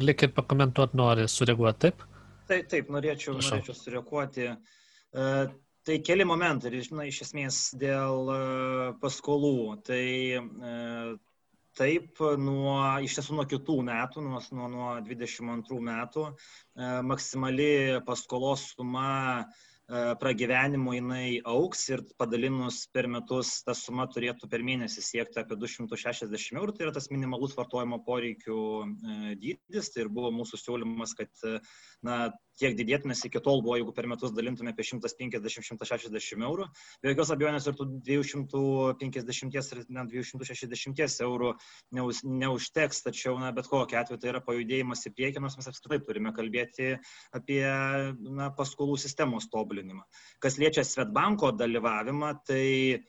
Speaker 1: lik ir pakomentuoti nori, sureaguoti taip?
Speaker 4: Taip, taip, norėčiau, norėčiau sureaguoti. Tai keli momentai, žinai, iš esmės dėl e, paskolų. Tai e, taip nuo iš tiesų nuo kitų metų nuo nuo nuo dvidešim antrų metų e, maksimali paskolos suma pragyvenimo jinai auks ir padalinus per metus ta suma turėtų per mėnesį siekti apie 260 eurų, tai yra tas minimalus vartojimo poreikių dydis, tai ir buvo mūsų siūlymas, kad na, tiek didėtų, nes iki tol buvo, jeigu per metus dalintume apie 150-160 eurų, be jokios abejonės ir tų 250 ir net 260 eurų neužteks, tačiau na, bet kokia atveju tai yra pajudėjimas į priekį, nors mes apskritai turime kalbėti apie na, paskolų sistemos tobulinimą. Kas liečia Svetbanko dalyvavimą, tai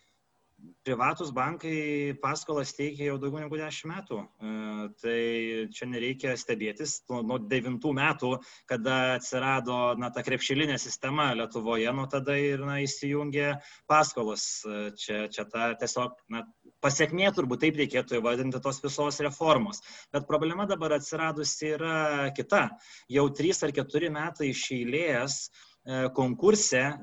Speaker 4: privatus bankai paskolas teikia jau daugiau negu 10 metų. E, tai čia nereikia stebėtis. Nuo 9 metų, kada atsirado na, ta krepšilinė sistema Lietuvoje, nuo tada ir na, įsijungė paskolos. E, čia, čia ta tiesiog na, pasiekmė turbūt taip reikėtų įvardinti tos visos reformos. Bet problema dabar atsiradusi yra kita. Jau 3 ar 4 metai iš eilės konkurse e,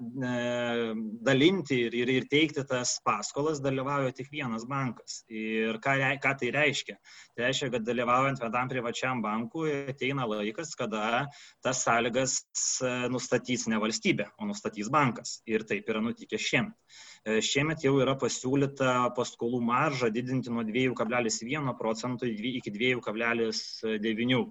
Speaker 4: dalinti ir, ir, ir teikti tas paskolas dalyvauja tik vienas bankas. Ir ką, ką tai reiškia? Tai reiškia, kad dalyvaujant vienam privačiam bankui ateina laikas, kada tas sąlygas e, nustatys ne valstybė, o nustatys bankas. Ir taip yra nutikę šiemet. Šiemet jau yra pasiūlyta paskolų maržą didinti nuo 2,1 procentų iki 2,9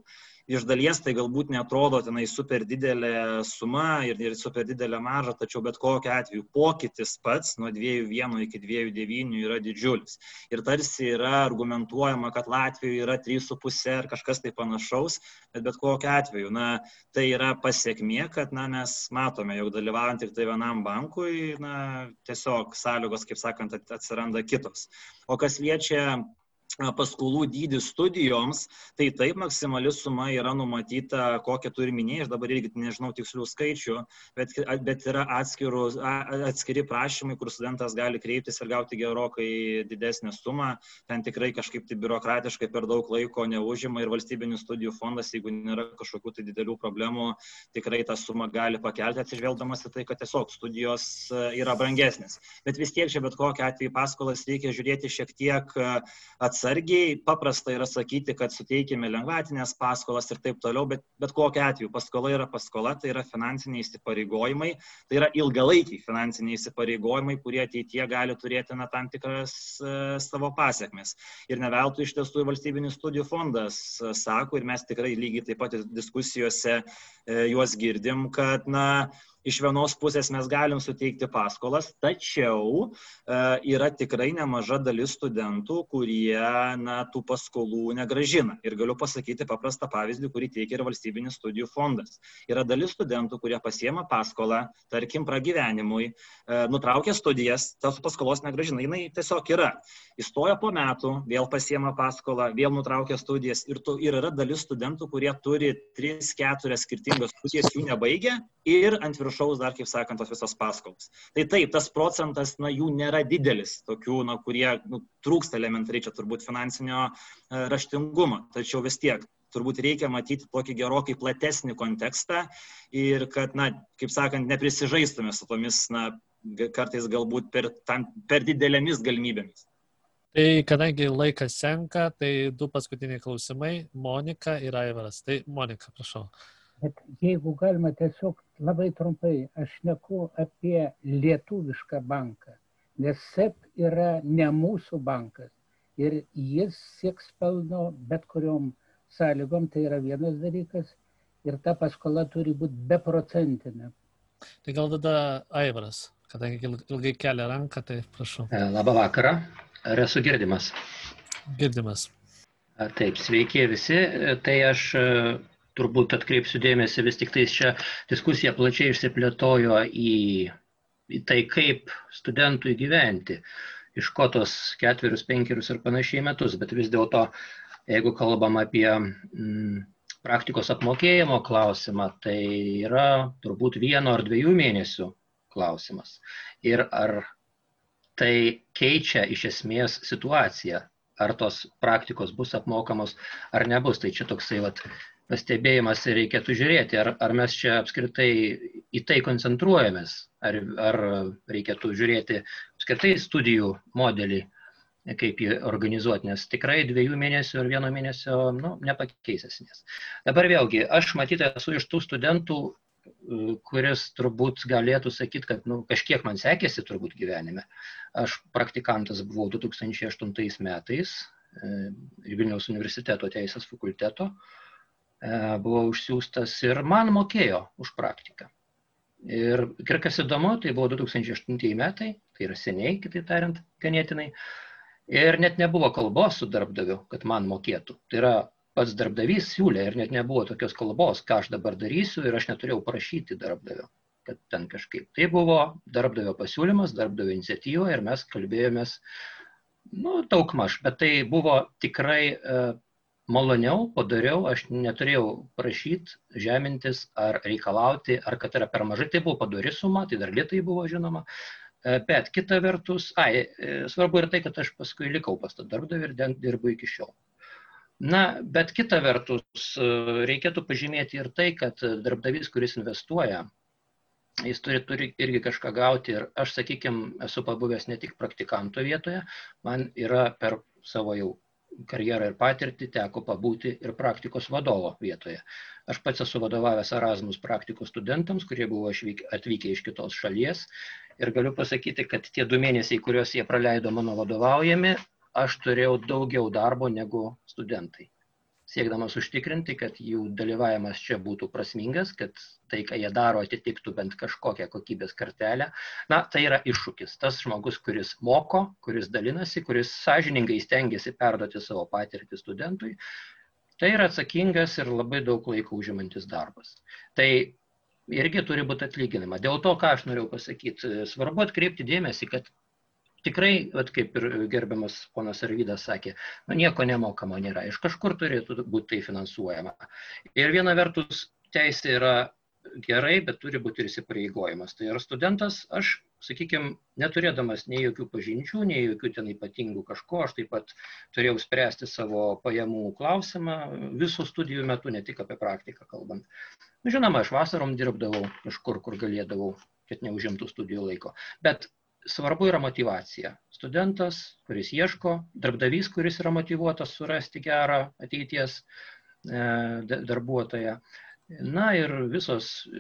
Speaker 4: iš dalies tai galbūt netrodo tenai super didelė suma ir, ir super didelė marža, tačiau bet kokiu atveju pokytis pats nuo 2,1 iki 2,9 yra didžiulis. Ir tarsi yra argumentuojama, kad Latvijoje yra 3,5 ar kažkas tai panašaus, bet bet kokiu atveju, na, tai yra pasiekmė, kad na, mes matome, jog dalyvaujant tik tai vienam bankui, na, tiesiog sąlygos, kaip sakant, atsiranda kitos. O kas liečia paskolų dydį studijoms, tai taip maksimali suma yra numatyta, kokią turi minėjai, aš dabar irgi nežinau tikslių skaičių, bet, bet yra atskirų, atskiri prašymai, kur studentas gali kreiptis ir gauti gerokai didesnę sumą. Ten tikrai kažkaip tai biurokratiškai per daug laiko neužima ir valstybinis studijų fondas, jeigu nėra kažkokių tai didelių problemų, tikrai tą sumą gali pakelti atsižvelgdamas į tai, kad tiesiog studijos yra brangesnės. Bet vis tiek čia bet kokiu atveju paskolas reikia žiūrėti šiek tiek atsakyti atsargiai, paprasta yra sakyti, kad suteikime lengvatinės paskolas ir taip toliau, bet bet kokiu atveju paskola yra paskola, tai yra finansiniai įsipareigojimai, tai yra ilgalaikiai finansiniai įsipareigojimai, kurie ateitie gali turėti na, tam tikras e, savo pasiekmes. Ir ne veltui iš tiesų valstybinis studijų fondas e, sako, ir mes tikrai lygiai taip pat diskusijose e, juos girdim, kad na, iš vienos pusės mes galim suteikti paskolas, tačiau e, yra tikrai nemaža dalis studentų, kurie na, tų paskolų negražina. Ir galiu pasakyti paprastą pavyzdį, kurį teikia ir valstybinis studijų fondas. Yra dalis studentų, kurie pasiema paskolą, tarkim, pragyvenimui, e, nutraukia studijas, tos paskolos negražina, jinai tiesiog yra. Įstoja po metų, vėl pasiema paskolą, vėl nutraukia studijas ir, tu, ir yra dalis studentų, kurie turi 3-4 skirtingas studijas, jų nebaigia ir ant viršaus dar, kaip sakant, tos visos paskolos. Tai taip, tas procentas, na, jų nėra didelis, tokių, na, kurie nu, trūksta elementariai čia turbūt finansinio e, raštingumo, tačiau vis tiek turbūt reikia matyti tokį gerokai platesnį kontekstą ir kad, na, kaip sakant, neprisižaistume su tomis, na, kartais galbūt per, tam, per didelėmis galimybėmis.
Speaker 1: Tai kadangi laikas senka, tai du paskutiniai klausimai - Monika ir Aivaras. Tai Monika, prašau.
Speaker 2: Bet jeigu galima tiesiog labai trumpai, aš neku apie lietuvišką banką, nes SEP yra ne mūsų bankas ir jis sieks pelno bet kuriuom sąlygom, tai yra vienas dalykas ir ta paskola turi būti beprocentinė.
Speaker 1: Tai gal tada Aivaras, kadangi ilgai kelia ranką, tai prašau.
Speaker 8: E, labą vakarą, ar esu girdimas?
Speaker 1: Girdimas.
Speaker 8: Taip, sveiki visi. E, tai aš e, turbūt atkreipsiu dėmesį, vis tik tai čia diskusija plačiai išsiplėtojo į, į tai, kaip studentui gyventi, iš ko tos ketverius, penkerius ir panašiai metus, bet vis dėlto, jeigu kalbam apie mm, praktikos apmokėjimo klausimą, tai yra turbūt vieno ar dviejų mėnesių klausimas. Ir ar tai keičia iš esmės situaciją, ar tos praktikos bus apmokamos ar nebus. Tai čia toksai vat, pastebėjimas ir reikėtų žiūrėti, ar, ar mes čia apskritai į tai koncentruojamės, ar, ar reikėtų žiūrėti apskritai studijų modelį, kaip jį organizuoti, nes tikrai dviejų mėnesių ar vieno mėnesio nu, nepakeis esmės. Dabar vėlgi, aš matyti esu iš tų studentų, kuris turbūt galėtų sakyti, kad nu, kažkiek man sekėsi turbūt gyvenime. Aš praktikantas buvau 2008 metais Vilniaus universiteto teisės fakulteto E, buvau užsiūstas ir man mokėjo už praktiką. Ir, ir kas įdomu, tai buvo 2008 metai, tai yra seniai, kitaip tariant, ganėtinai. Ir net nebuvo kalbos su darbdaviu, kad man mokėtų. Tai yra pats darbdavys siūlė ir net nebuvo tokios kalbos, ką aš dabar darysiu ir aš neturėjau prašyti darbdavio, kad ten kažkaip. Tai buvo darbdavio pasiūlymas, darbdavio iniciatyva ir mes kalbėjomės, nu, daug maž, bet tai buvo tikrai uh, maloniau padariau, aš neturėjau prašyti, žemintis ar reikalauti, ar kad yra per mažai, tai buvo padori suma, tai dar lietai buvo žinoma. E, bet kita vertus, ai, e, svarbu ir tai, kad aš paskui likau pas tą darbdavį ir dirbu iki šiol. Na, bet kita vertus, e, reikėtų pažymėti ir tai, kad darbdavys, kuris investuoja, jis turi, turi irgi kažką gauti ir aš, sakykime, esu pabuvęs ne tik praktikanto vietoje, man yra per savo jau karjerą ir patirtį teko pabūti ir praktikos vadovo vietoje. Aš pats esu vadovavęs Erasmus praktikos studentams, kurie buvo atvykę iš kitos šalies ir galiu pasakyti, kad tie du mėnesiai, kuriuos jie praleido mano vadovaujami, aš turėjau daugiau darbo negu studentai siekdamas užtikrinti, kad jų dalyvavimas čia būtų prasmingas, kad tai, ką jie daro, atitiktų bent kažkokią kokybės kartelę. Na, tai yra iššūkis. Tas žmogus, kuris moko, kuris dalinasi, kuris sąžiningai stengiasi perduoti savo patirtį studentui, tai yra atsakingas ir labai daug laiko užimantis darbas. Tai irgi turi būti atlyginama. Dėl to, ką aš norėjau pasakyti, svarbu atkreipti dėmesį, kad tikrai, vat, kaip ir gerbiamas ponas Arvydas sakė, nu, nieko nemokamo nėra, iš kažkur turėtų būti tai finansuojama. Ir viena vertus teisė yra gerai, bet turi būti ir įsipareigojimas. Tai ar studentas, aš, sakykime, neturėdamas nei jokių pažinčių, nei jokių ten ypatingų kažko, aš taip pat turėjau spręsti savo pajamų klausimą visų studijų metu, ne tik apie praktiką kalbant. Nu, žinoma, aš vasarom dirbdavau kažkur, kur galėdavau, kad neužimtų studijų laiko. Bet svarbu yra motivacija. Studentas, kuris ieško, darbdavys, kuris yra motivuotas surasti gerą ateities e, darbuotoją. Na ir visos e,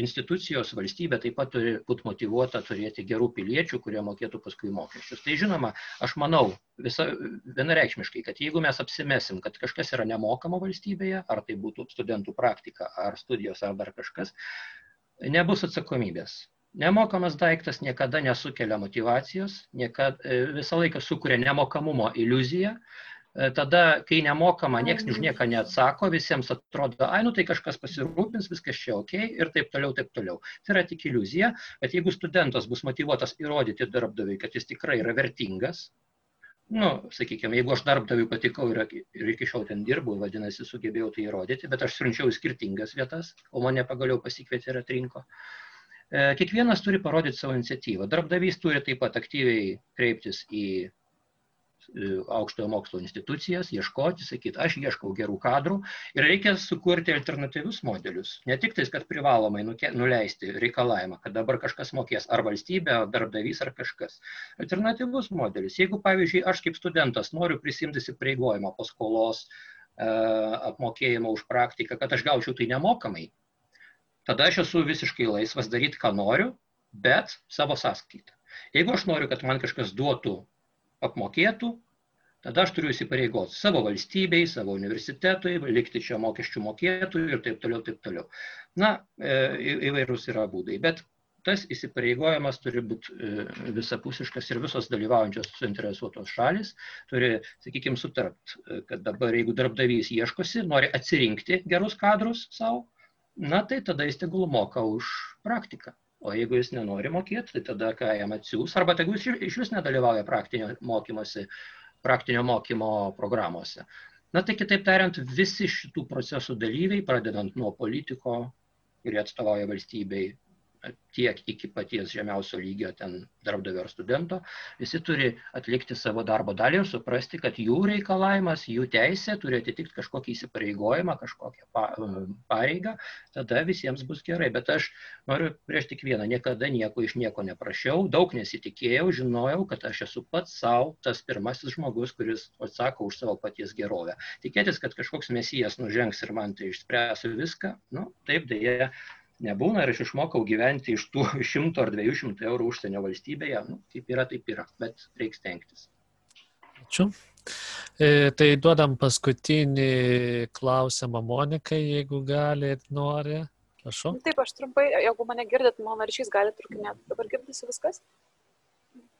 Speaker 8: institucijos, valstybė taip pat turi būti motivuota turėti gerų piliečių, kurie mokėtų paskui mokesčius. Tai žinoma, aš manau visa, vienareikšmiškai, kad jeigu mes apsimesim, kad kažkas yra nemokama valstybėje, ar tai būtų studentų praktika, ar studijos, ar dar kažkas, nebus atsakomybės. Nemokamas daiktas niekada nesukelia motivacijos, niekada, e, visą laiką sukuria nemokamumo iliuziją, E, tada, kai nemokama, niekas už nieką neatsako, visiems atrodo, ai, nu tai kažkas pasirūpins, viskas čia ok ir taip toliau, taip toliau. Tai yra tik iliuzija, bet jeigu studentas bus motivuotas įrodyti darbdaviui, kad jis tikrai yra vertingas, nu, sakykime, jeigu aš darbdaviui patikau ir, ir iki šiol ten dirbu, vadinasi, sugebėjau tai įrodyti, bet aš siunčiau į skirtingas vietas, o mane pagaliau pasikvietė ir atrinko. E, kiekvienas turi parodyti savo iniciatyvą. Darbdavys turi taip pat aktyviai kreiptis į E, aukštojo mokslo institucijas, ieškoti, sakyti, aš ieškau gerų kadrų ir reikia sukurti alternatyvius modelius. Ne tik tais, kad privalomai nuleisti reikalavimą, kad dabar kažkas mokės, ar valstybė, ar darbdavys, ar kažkas. Alternatyvus modelis. Jeigu, pavyzdžiui, aš kaip studentas noriu prisimti įsipareigojimą paskolos, e, apmokėjimą už praktiką, kad aš gaučiau tai nemokamai, tada aš esu visiškai laisvas daryti, ką noriu, bet savo sąskaitą. Jeigu aš noriu, kad man kažkas duotų apmokėtų, tada aš turiu įsipareigoti savo valstybei, savo universitetui, likti čia mokesčių mokėtojų ir taip toliau, taip toliau. Na, e, įvairūs yra būdai, bet tas įsipareigojimas turi būti e, visapusiškas ir visos dalyvaujančios suinteresuotos šalis turi, sakykime, sutart, e, kad dabar jeigu darbdavys ieškosi, nori atsirinkti gerus kadrus savo, na tai tada jis tegul moka už praktiką. O jeigu jis nenori mokėti, tai tada ką jam atsiūs, arba jeigu jis iš vis nedalyvauja praktinio mokymosi, praktinio mokymo programuose. Na tai kitaip tariant, visi šitų procesų dalyviai, pradedant nuo politiko, kurie atstovauja valstybei, tiek iki paties žemiausio lygio ten darbdavio ar studento, visi turi atlikti savo darbo dalį ir suprasti, kad jų reikalavimas, jų teisė turi atitikti kažkokį įsipareigojimą, kažkokią pareigą, tada visiems bus gerai. Bet aš noriu prieš tik vieną, niekada nieko iš nieko neprašiau, daug nesitikėjau, žinojau, kad aš esu pats savo tas pirmasis žmogus, kuris atsako už savo paties gerovę. Tikėtis, kad kažkoks mesijas nužengs ir man tai išspręs viską, nu, taip dėja nebūna ir aš išmokau gyventi iš tų šimto ar dviejų šimtų eurų užsienio valstybėje. Nu, kaip yra, taip yra, bet reikia stengtis.
Speaker 1: Ačiū. E, tai duodam paskutinį klausimą Monikai, jeigu gali ir nori. Prašau.
Speaker 9: Taip, aš trumpai, jeigu mane girdit, mano ryšys gali trukinėti. Dabar girdisi viskas?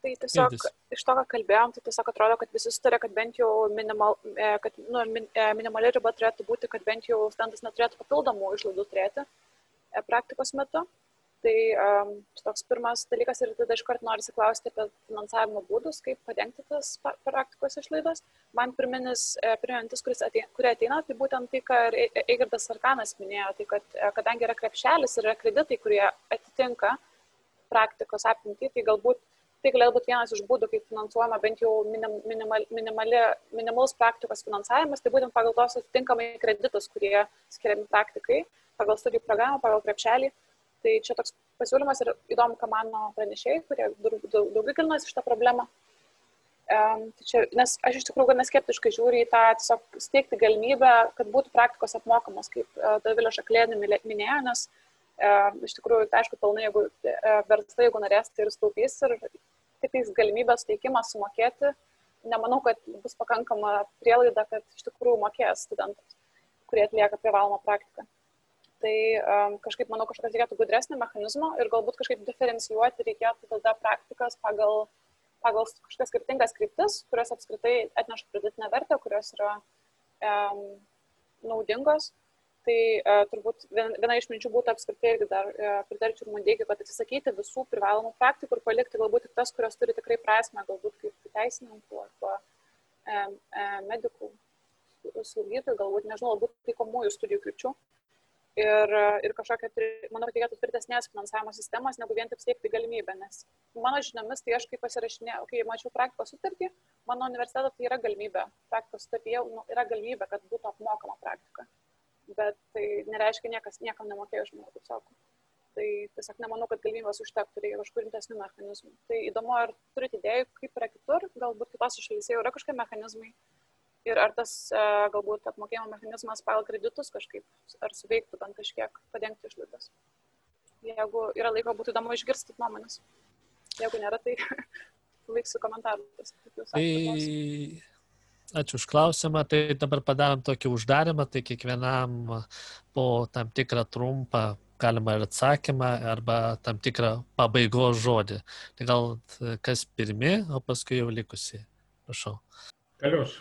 Speaker 9: Tai tiesiog Girdis. iš to, ką kalbėjom, tai tiesiog atrodo, kad visi sutarė, kad bent jau minimal, e, kad, nu, min, e, minimali riba turėtų būti, kad bent jau studentas neturėtų papildomų išlaidų turėti. E, praktikos metu. Tai um, toks pirmas dalykas ir tada iškart noriu klausti apie finansavimo būdus, kaip padengti tas praktikos išlaidas. Man pirminis, e, pirmintis, ateina, kurie ateina, tai būtent tai, ką e, Eigirdas Arkanas minėjo, tai kad kadangi yra krepšelis ir yra kreditai, kurie atitinka praktikos apimtį, tai galbūt tai galėtų būti vienas iš būdų, kaip finansuojama bent jau minim, minimal, minimali, minimalus praktikos finansavimas, tai būtent pagal tos atitinkamai kreditus, kurie skiriami praktikai pagal studijų programą, pagal krepšelį. Tai čia toks pasiūlymas ir įdomu, ką mano pranešėjai, kurie daugiau gilinasi šitą problemą. Um, tai čia, nes aš iš tikrųjų gana skeptiškai žiūriu į tą tiesiog steigti galimybę, kad būtų praktikos apmokamos, kaip uh, Davilė Šaklėnė minėjo, nes uh, iš tikrųjų, tai aišku, pelnai, jeigu uh, verslai, jeigu norės, tai ir staupys ir tik tais galimybės teikimas sumokėti, nemanau, kad bus pakankama prielaida, kad iš tikrųjų mokės studentas, kurie atlieka privalomą praktiką tai um, kažkaip, manau, kažkokios reikėtų gudresnio mechanizmo ir galbūt kažkaip diferencijuoti reikėtų tada praktikas pagal, pagal kažkokias skirtingas kryptis, kurios apskritai atneša pridėtinę vertę, kurios yra um, naudingos. Tai uh, turbūt viena iš minčių būtų apskritai irgi dar uh, pritarčiau Mundėkiui, kad atsisakyti visų privalomų praktikų ir palikti galbūt tik tas, kurios turi tikrai prasme, galbūt kaip teisininkų arba e, e, medikų slaugytojų, galbūt, nežinau, galbūt taikomųjų studijų krypčių. Ir, ir kažkokia, manau, reikėtų tvirtesnės finansavimo sistemos, negu vien tik steigti galimybę, nes mano žiniomis, tai aš kai pasirašinėjau, kai mačiau praktikos sutartį, mano universiteto tai yra galimybė, praktikos sutartyje nu, yra galimybė, kad būtų apmokama praktika. Bet tai nereiškia, niekas niekam nemokėjo žmonių, kaip sako. Tai tiesiog nemanau, kad galimybės užtektų, reikia kažkur rimtesnių mechanizmų. Tai įdomu, ar turite idėjų, kaip yra kitur, galbūt kitose šalyse jau yra kažkokie mechanizmai, ir ar tas e, galbūt apmokėjimo mechanizmas pagal kreditus kažkaip, ar suveiktų bent kažkiek padengti išlaidas. Jeigu yra laiko, būtų įdomu išgirsti nuomonės. Jeigu nėra, tai laiksiu komentarus.
Speaker 1: Tai ačiū už klausimą. Tai dabar padarom tokį uždarimą, tai kiekvienam po tam tikrą trumpą galima ir atsakymą arba tam tikrą pabaigos žodį. Tai gal kas pirmi, o paskui jau likusi. Prašau.
Speaker 3: Galiu aš.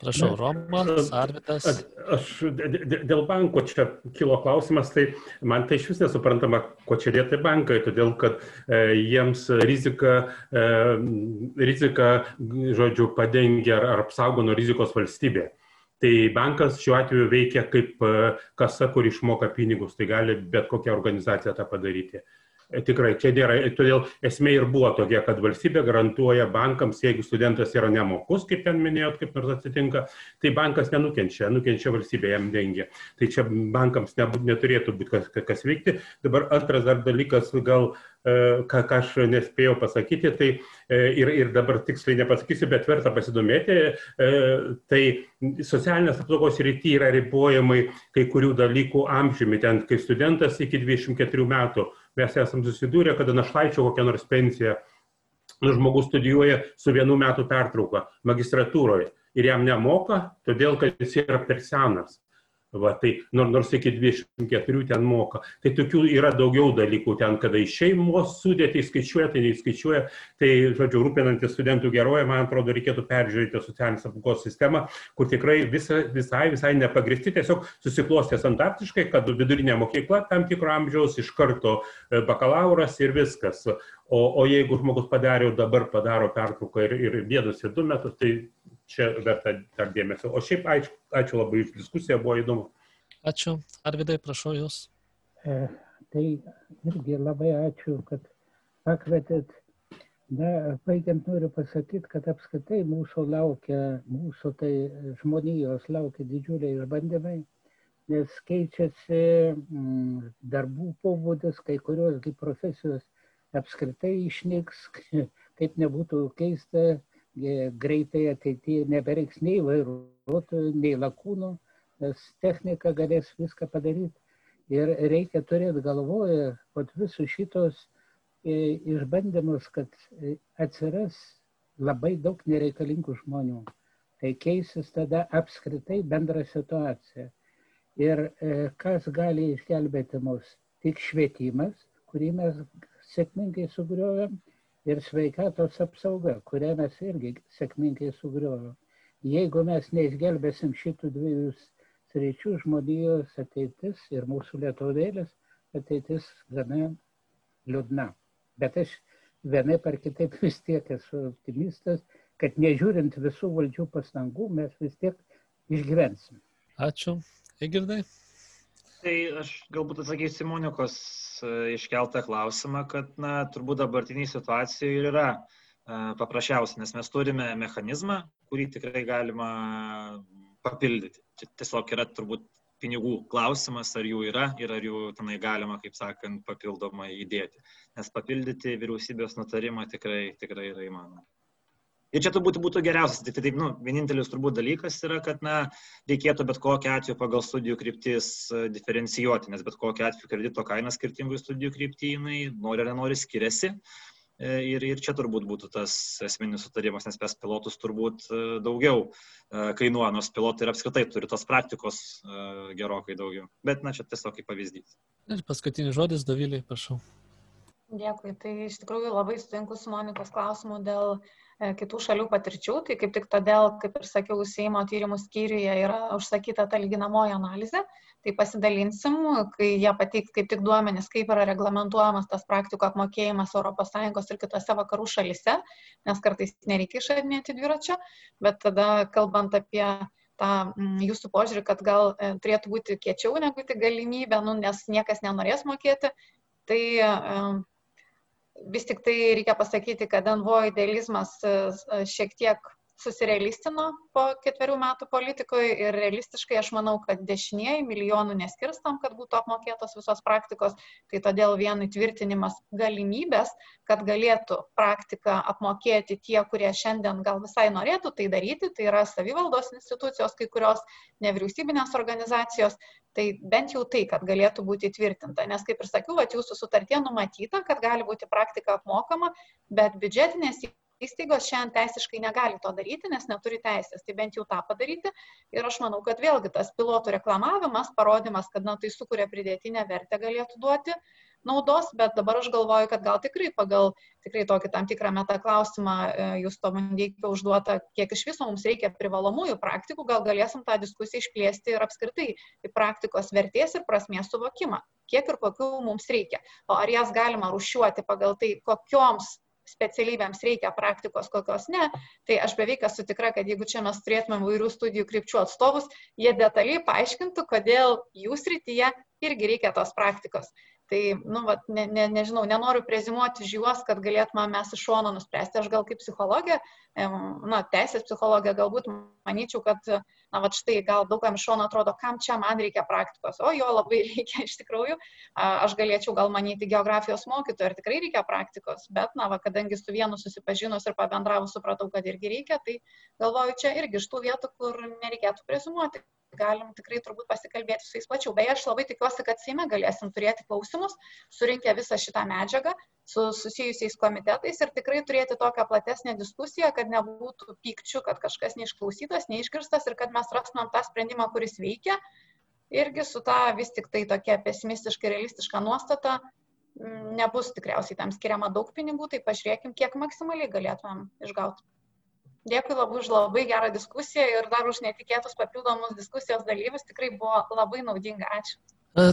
Speaker 1: Prašau, Romas, Arvidas.
Speaker 3: Aš dėl banko čia kilo klausimas, tai man tai iš vis nesuprantama, ko čia dėti bankai, todėl kad e, jiems rizika, e, rizika, žodžiu, padengia ar, ar apsaugo nuo rizikos valstybė. Tai bankas šiuo atveju veikia kaip e, kasa, kur išmoka pinigus, tai gali bet kokia organizacija tą padaryti. Tikrai, čia nėra, todėl esmė ir buvo tokia, kad valstybė garantuoja bankams, jeigu studentas yra nemokus, kaip ten minėjot, kaip nors atsitinka, tai bankas nenukenčia, nukenčia valstybė jam dengia. Tai čia bankams ne, neturėtų būti kas, kas veikti. Dabar antras dar dalykas, gal e, ką, ką aš nespėjau pasakyti, tai e, ir, ir dabar tiksliai nepasakysiu, bet verta pasidomėti, e, tai socialinės apsaugos rytyje yra ribojimai kai kurių dalykų amžiumi, ten kai studentas iki 24 metų mes esam susidūrę, kada našlaičio kokią nors pensiją, nu, žmogus studijuoja su vienu metu pertrauka magistratūroje ir jam nemoka, todėl kad jis yra per senas. Va, tai nors iki 24 ten moka. Tai tokių yra daugiau dalykų ten, kada iš šeimos sudėti skaičiuoja, tai neįskaičiuoja. Tai, žodžiu, rūpinantis studentų gerovė, man atrodo, reikėtų peržiūrėti socialinės apsaugos sistemą, kur tikrai visa, visai, visai nepagristi, tiesiog susiklostė standartiškai, kad vidurinė mokykla tam tikro amžiaus iš karto e, bakalauras ir viskas. O, o jeigu žmogus padarė, dabar padaro pertrauką ir, ir dėdosi du metus, tai čia verta dar dėmesio. O šiaip ačiū, ačiū labai už diskusiją, buvo įdomu.
Speaker 1: Ačiū. Arvidai, prašau Jūs.
Speaker 2: E, tai irgi labai ačiū, kad pakvietėt. Na, baigiant noriu pasakyti, kad apskritai mūsų laukia, mūsų tai žmonijos laukia didžiuliai išbandymai, nes keičiasi mm, darbų pobūdis, kai kurios profesijos apskritai išnyks, kaip nebūtų keista, greitai ateityje nebereiks nei vairuotojų, nei lakūnų, nes technika galės viską padaryti. Ir reikia turėti galvoje, kad visus šitos e, išbandymus, kad e, atsiras labai daug nereikalingų žmonių. Tai keisis tada apskritai bendra situacija. Ir e, kas gali išgelbėti mus? Tik švietimas, kurį mes sėkmingai sugriovėm, ir sveikatos apsauga, kurią mes irgi sėkmingai sugriovėm. Jeigu mes neišgelbėsim šitų dviejų sričių, žmonijos ateitis ir mūsų lietuvėlės ateitis gana liūdna. Bet aš vienaip ar kitaip vis tiek esu optimistas, kad nežiūrint visų valdžių pastangų, mes vis tiek išgyvensim.
Speaker 1: Ačiū. Egirdai.
Speaker 4: Tai aš galbūt atsakysiu Monikos e, iškeltą klausimą, kad na, turbūt dabartiniai situacijai ir yra e, paprasčiausia, nes mes turime mechanizmą, kurį tikrai galima papildyti. Čia tiesiog yra turbūt pinigų klausimas, ar jų yra ir ar jų tenai galima, kaip sakant, papildomai įdėti. Nes papildyti vyriausybės nutarimą tikrai, tikrai yra įmanoma. Ir čia turbūt būtų geriausias, tai taip, nu, vienintelis turbūt dalykas yra, kad, na, reikėtų bet kokiu atveju pagal studijų kryptis e, diferencijuoti, nes bet kokiu atveju kredito kaina skirtingų studijų kryptynai, nori ar nenori, skiriasi. E, ir, ir čia turbūt būtų tas esminis sutarimas, nes mes pilotus turbūt e, daugiau kainuoja, nors pilotai ir apskritai turi tos praktikos gerokai daugiau. Bet, na, čia tiesiog kaip pavyzdys.
Speaker 1: Ir paskutinis žodis, Daviliai, prašau.
Speaker 5: Dėkui. Tai iš tikrųjų labai sutinku su Monikos klausimu dėl uh, kitų šalių patirčių, tai kaip tik todėl, kaip ir sakiau, Seimo tyrimų skyriuje yra užsakyta ta lyginamoji analizė, tai pasidalinsim, kai jie pateiks kaip tik duomenis, kaip yra reglamentuojamas tas praktikų apmokėjimas ES ir kitose vakarų šalise, nes kartais nereikia išradinėti dviračio, bet tada kalbant apie tą jūsų požiūrį, kad gal e, turėtų būti kiečiau negu tik galimybė, nu, nes niekas nenorės mokėti, tai e, vis tik tai reikia pasakyti, kad NVO idealizmas e, šiek tiek susirealistino po ketverių metų politikoje ir realistiškai aš manau, kad dešinieji milijonų neskirs tam, kad būtų apmokėtos visos praktikos, tai todėl vien įtvirtinimas galimybės, kad galėtų praktiką apmokėti tie, kurie šiandien gal visai norėtų tai daryti, tai yra savivaldos institucijos, kai kurios nevyriausybinės organizacijos, tai bent jau tai, kad galėtų būti įtvirtinta. Nes, kaip ir sakiau, jūsų sutartie numatyta, kad gali būti praktika apmokama, bet biudžetinės įstaigos šiandien teisiškai negali to daryti, nes neturi teisės, tai bent jau tą padaryti. Ir aš manau, kad vėlgi tas pilotų reklamavimas, parodimas, kad na, tai sukuria pridėtinę vertę galėtų duoti naudos, bet dabar aš galvoju, kad gal tikrai pagal tikrai tokį tam tikrą metą klausimą e, jūs to mandeikio užduota, kiek iš viso mums reikia privalomųjų praktikų, gal galėsim tą diskusiją išplėsti ir apskritai į praktikos vertės ir prasmės suvokimą, kiek ir kokių mums reikia. O ar jas galima rušiuoti pagal tai, kokioms specialybėms reikia praktikos, kokios ne, tai aš beveik esu tikra, kad jeigu čia mes turėtumėm vairių studijų krypčių atstovus, jie detaliai paaiškintų, kodėl jų srityje irgi reikia tos praktikos. Tai, nu, vat, ne, ne, nežinau, nenoriu prezimuoti už juos, kad galėtume mes iš šono nuspręsti. Aš gal kaip psichologė, na, teisės psichologė, galbūt manyčiau, kad, na, va štai, gal daugam iš šono atrodo, kam čia man reikia praktikos. O jo labai reikia iš tikrųjų. Aš galėčiau gal manyti geografijos mokytojo ir tikrai reikia praktikos, bet, na, va, kadangi su vienu susipažinus ir pabendravus supratau, kad irgi reikia, tai galvoju, čia irgi iš tų vietų, kur nereikėtų prezimuoti galim tikrai turbūt pasikalbėti su jais plačiau. Beje, aš labai tikiuosi, kad Seime galėsim turėti klausimus, surinkę visą šitą medžiagą su susijusiais komitetais ir tikrai turėti tokią platesnę diskusiją, kad nebūtų pykčių, kad kažkas neišklausytas, neišgirstas ir kad mes rastumėm tą sprendimą, kuris veikia. Irgi su ta vis tik tai tokia pesimistiška, realistiška nuostata mm, nebus tikriausiai tam skiriama daug pinigų, tai pažiūrėkim, kiek maksimaliai galėtumėm išgauti. Dėkui labai už labai gerą diskusiją ir dar už netikėtus papildomus diskusijos dalyvius. Tikrai buvo labai naudinga. Ačiū.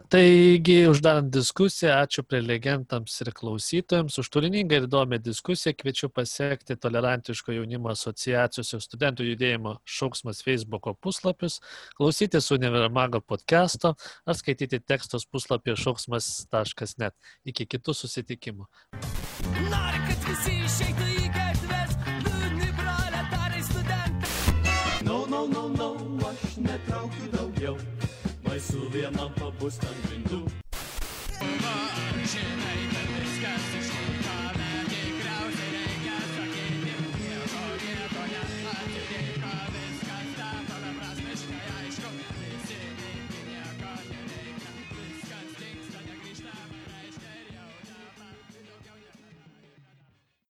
Speaker 1: Taigi, uždarant diskusiją, ačiū prelegentams ir klausytojams. Už turiningą ir įdomią diskusiją kviečiu pasiekti Tolerantiško jaunimo asociacijos ir studentų judėjimo šauksmas Facebook'o puslapius, klausytis Univermago podcast'o ar skaityti tekstus puslapyje šauksmas.net. Iki kitų susitikimų. Nori, kad visi išeitų į netraukiu jau baisu vienam pabust ant grindų. Va, žinai.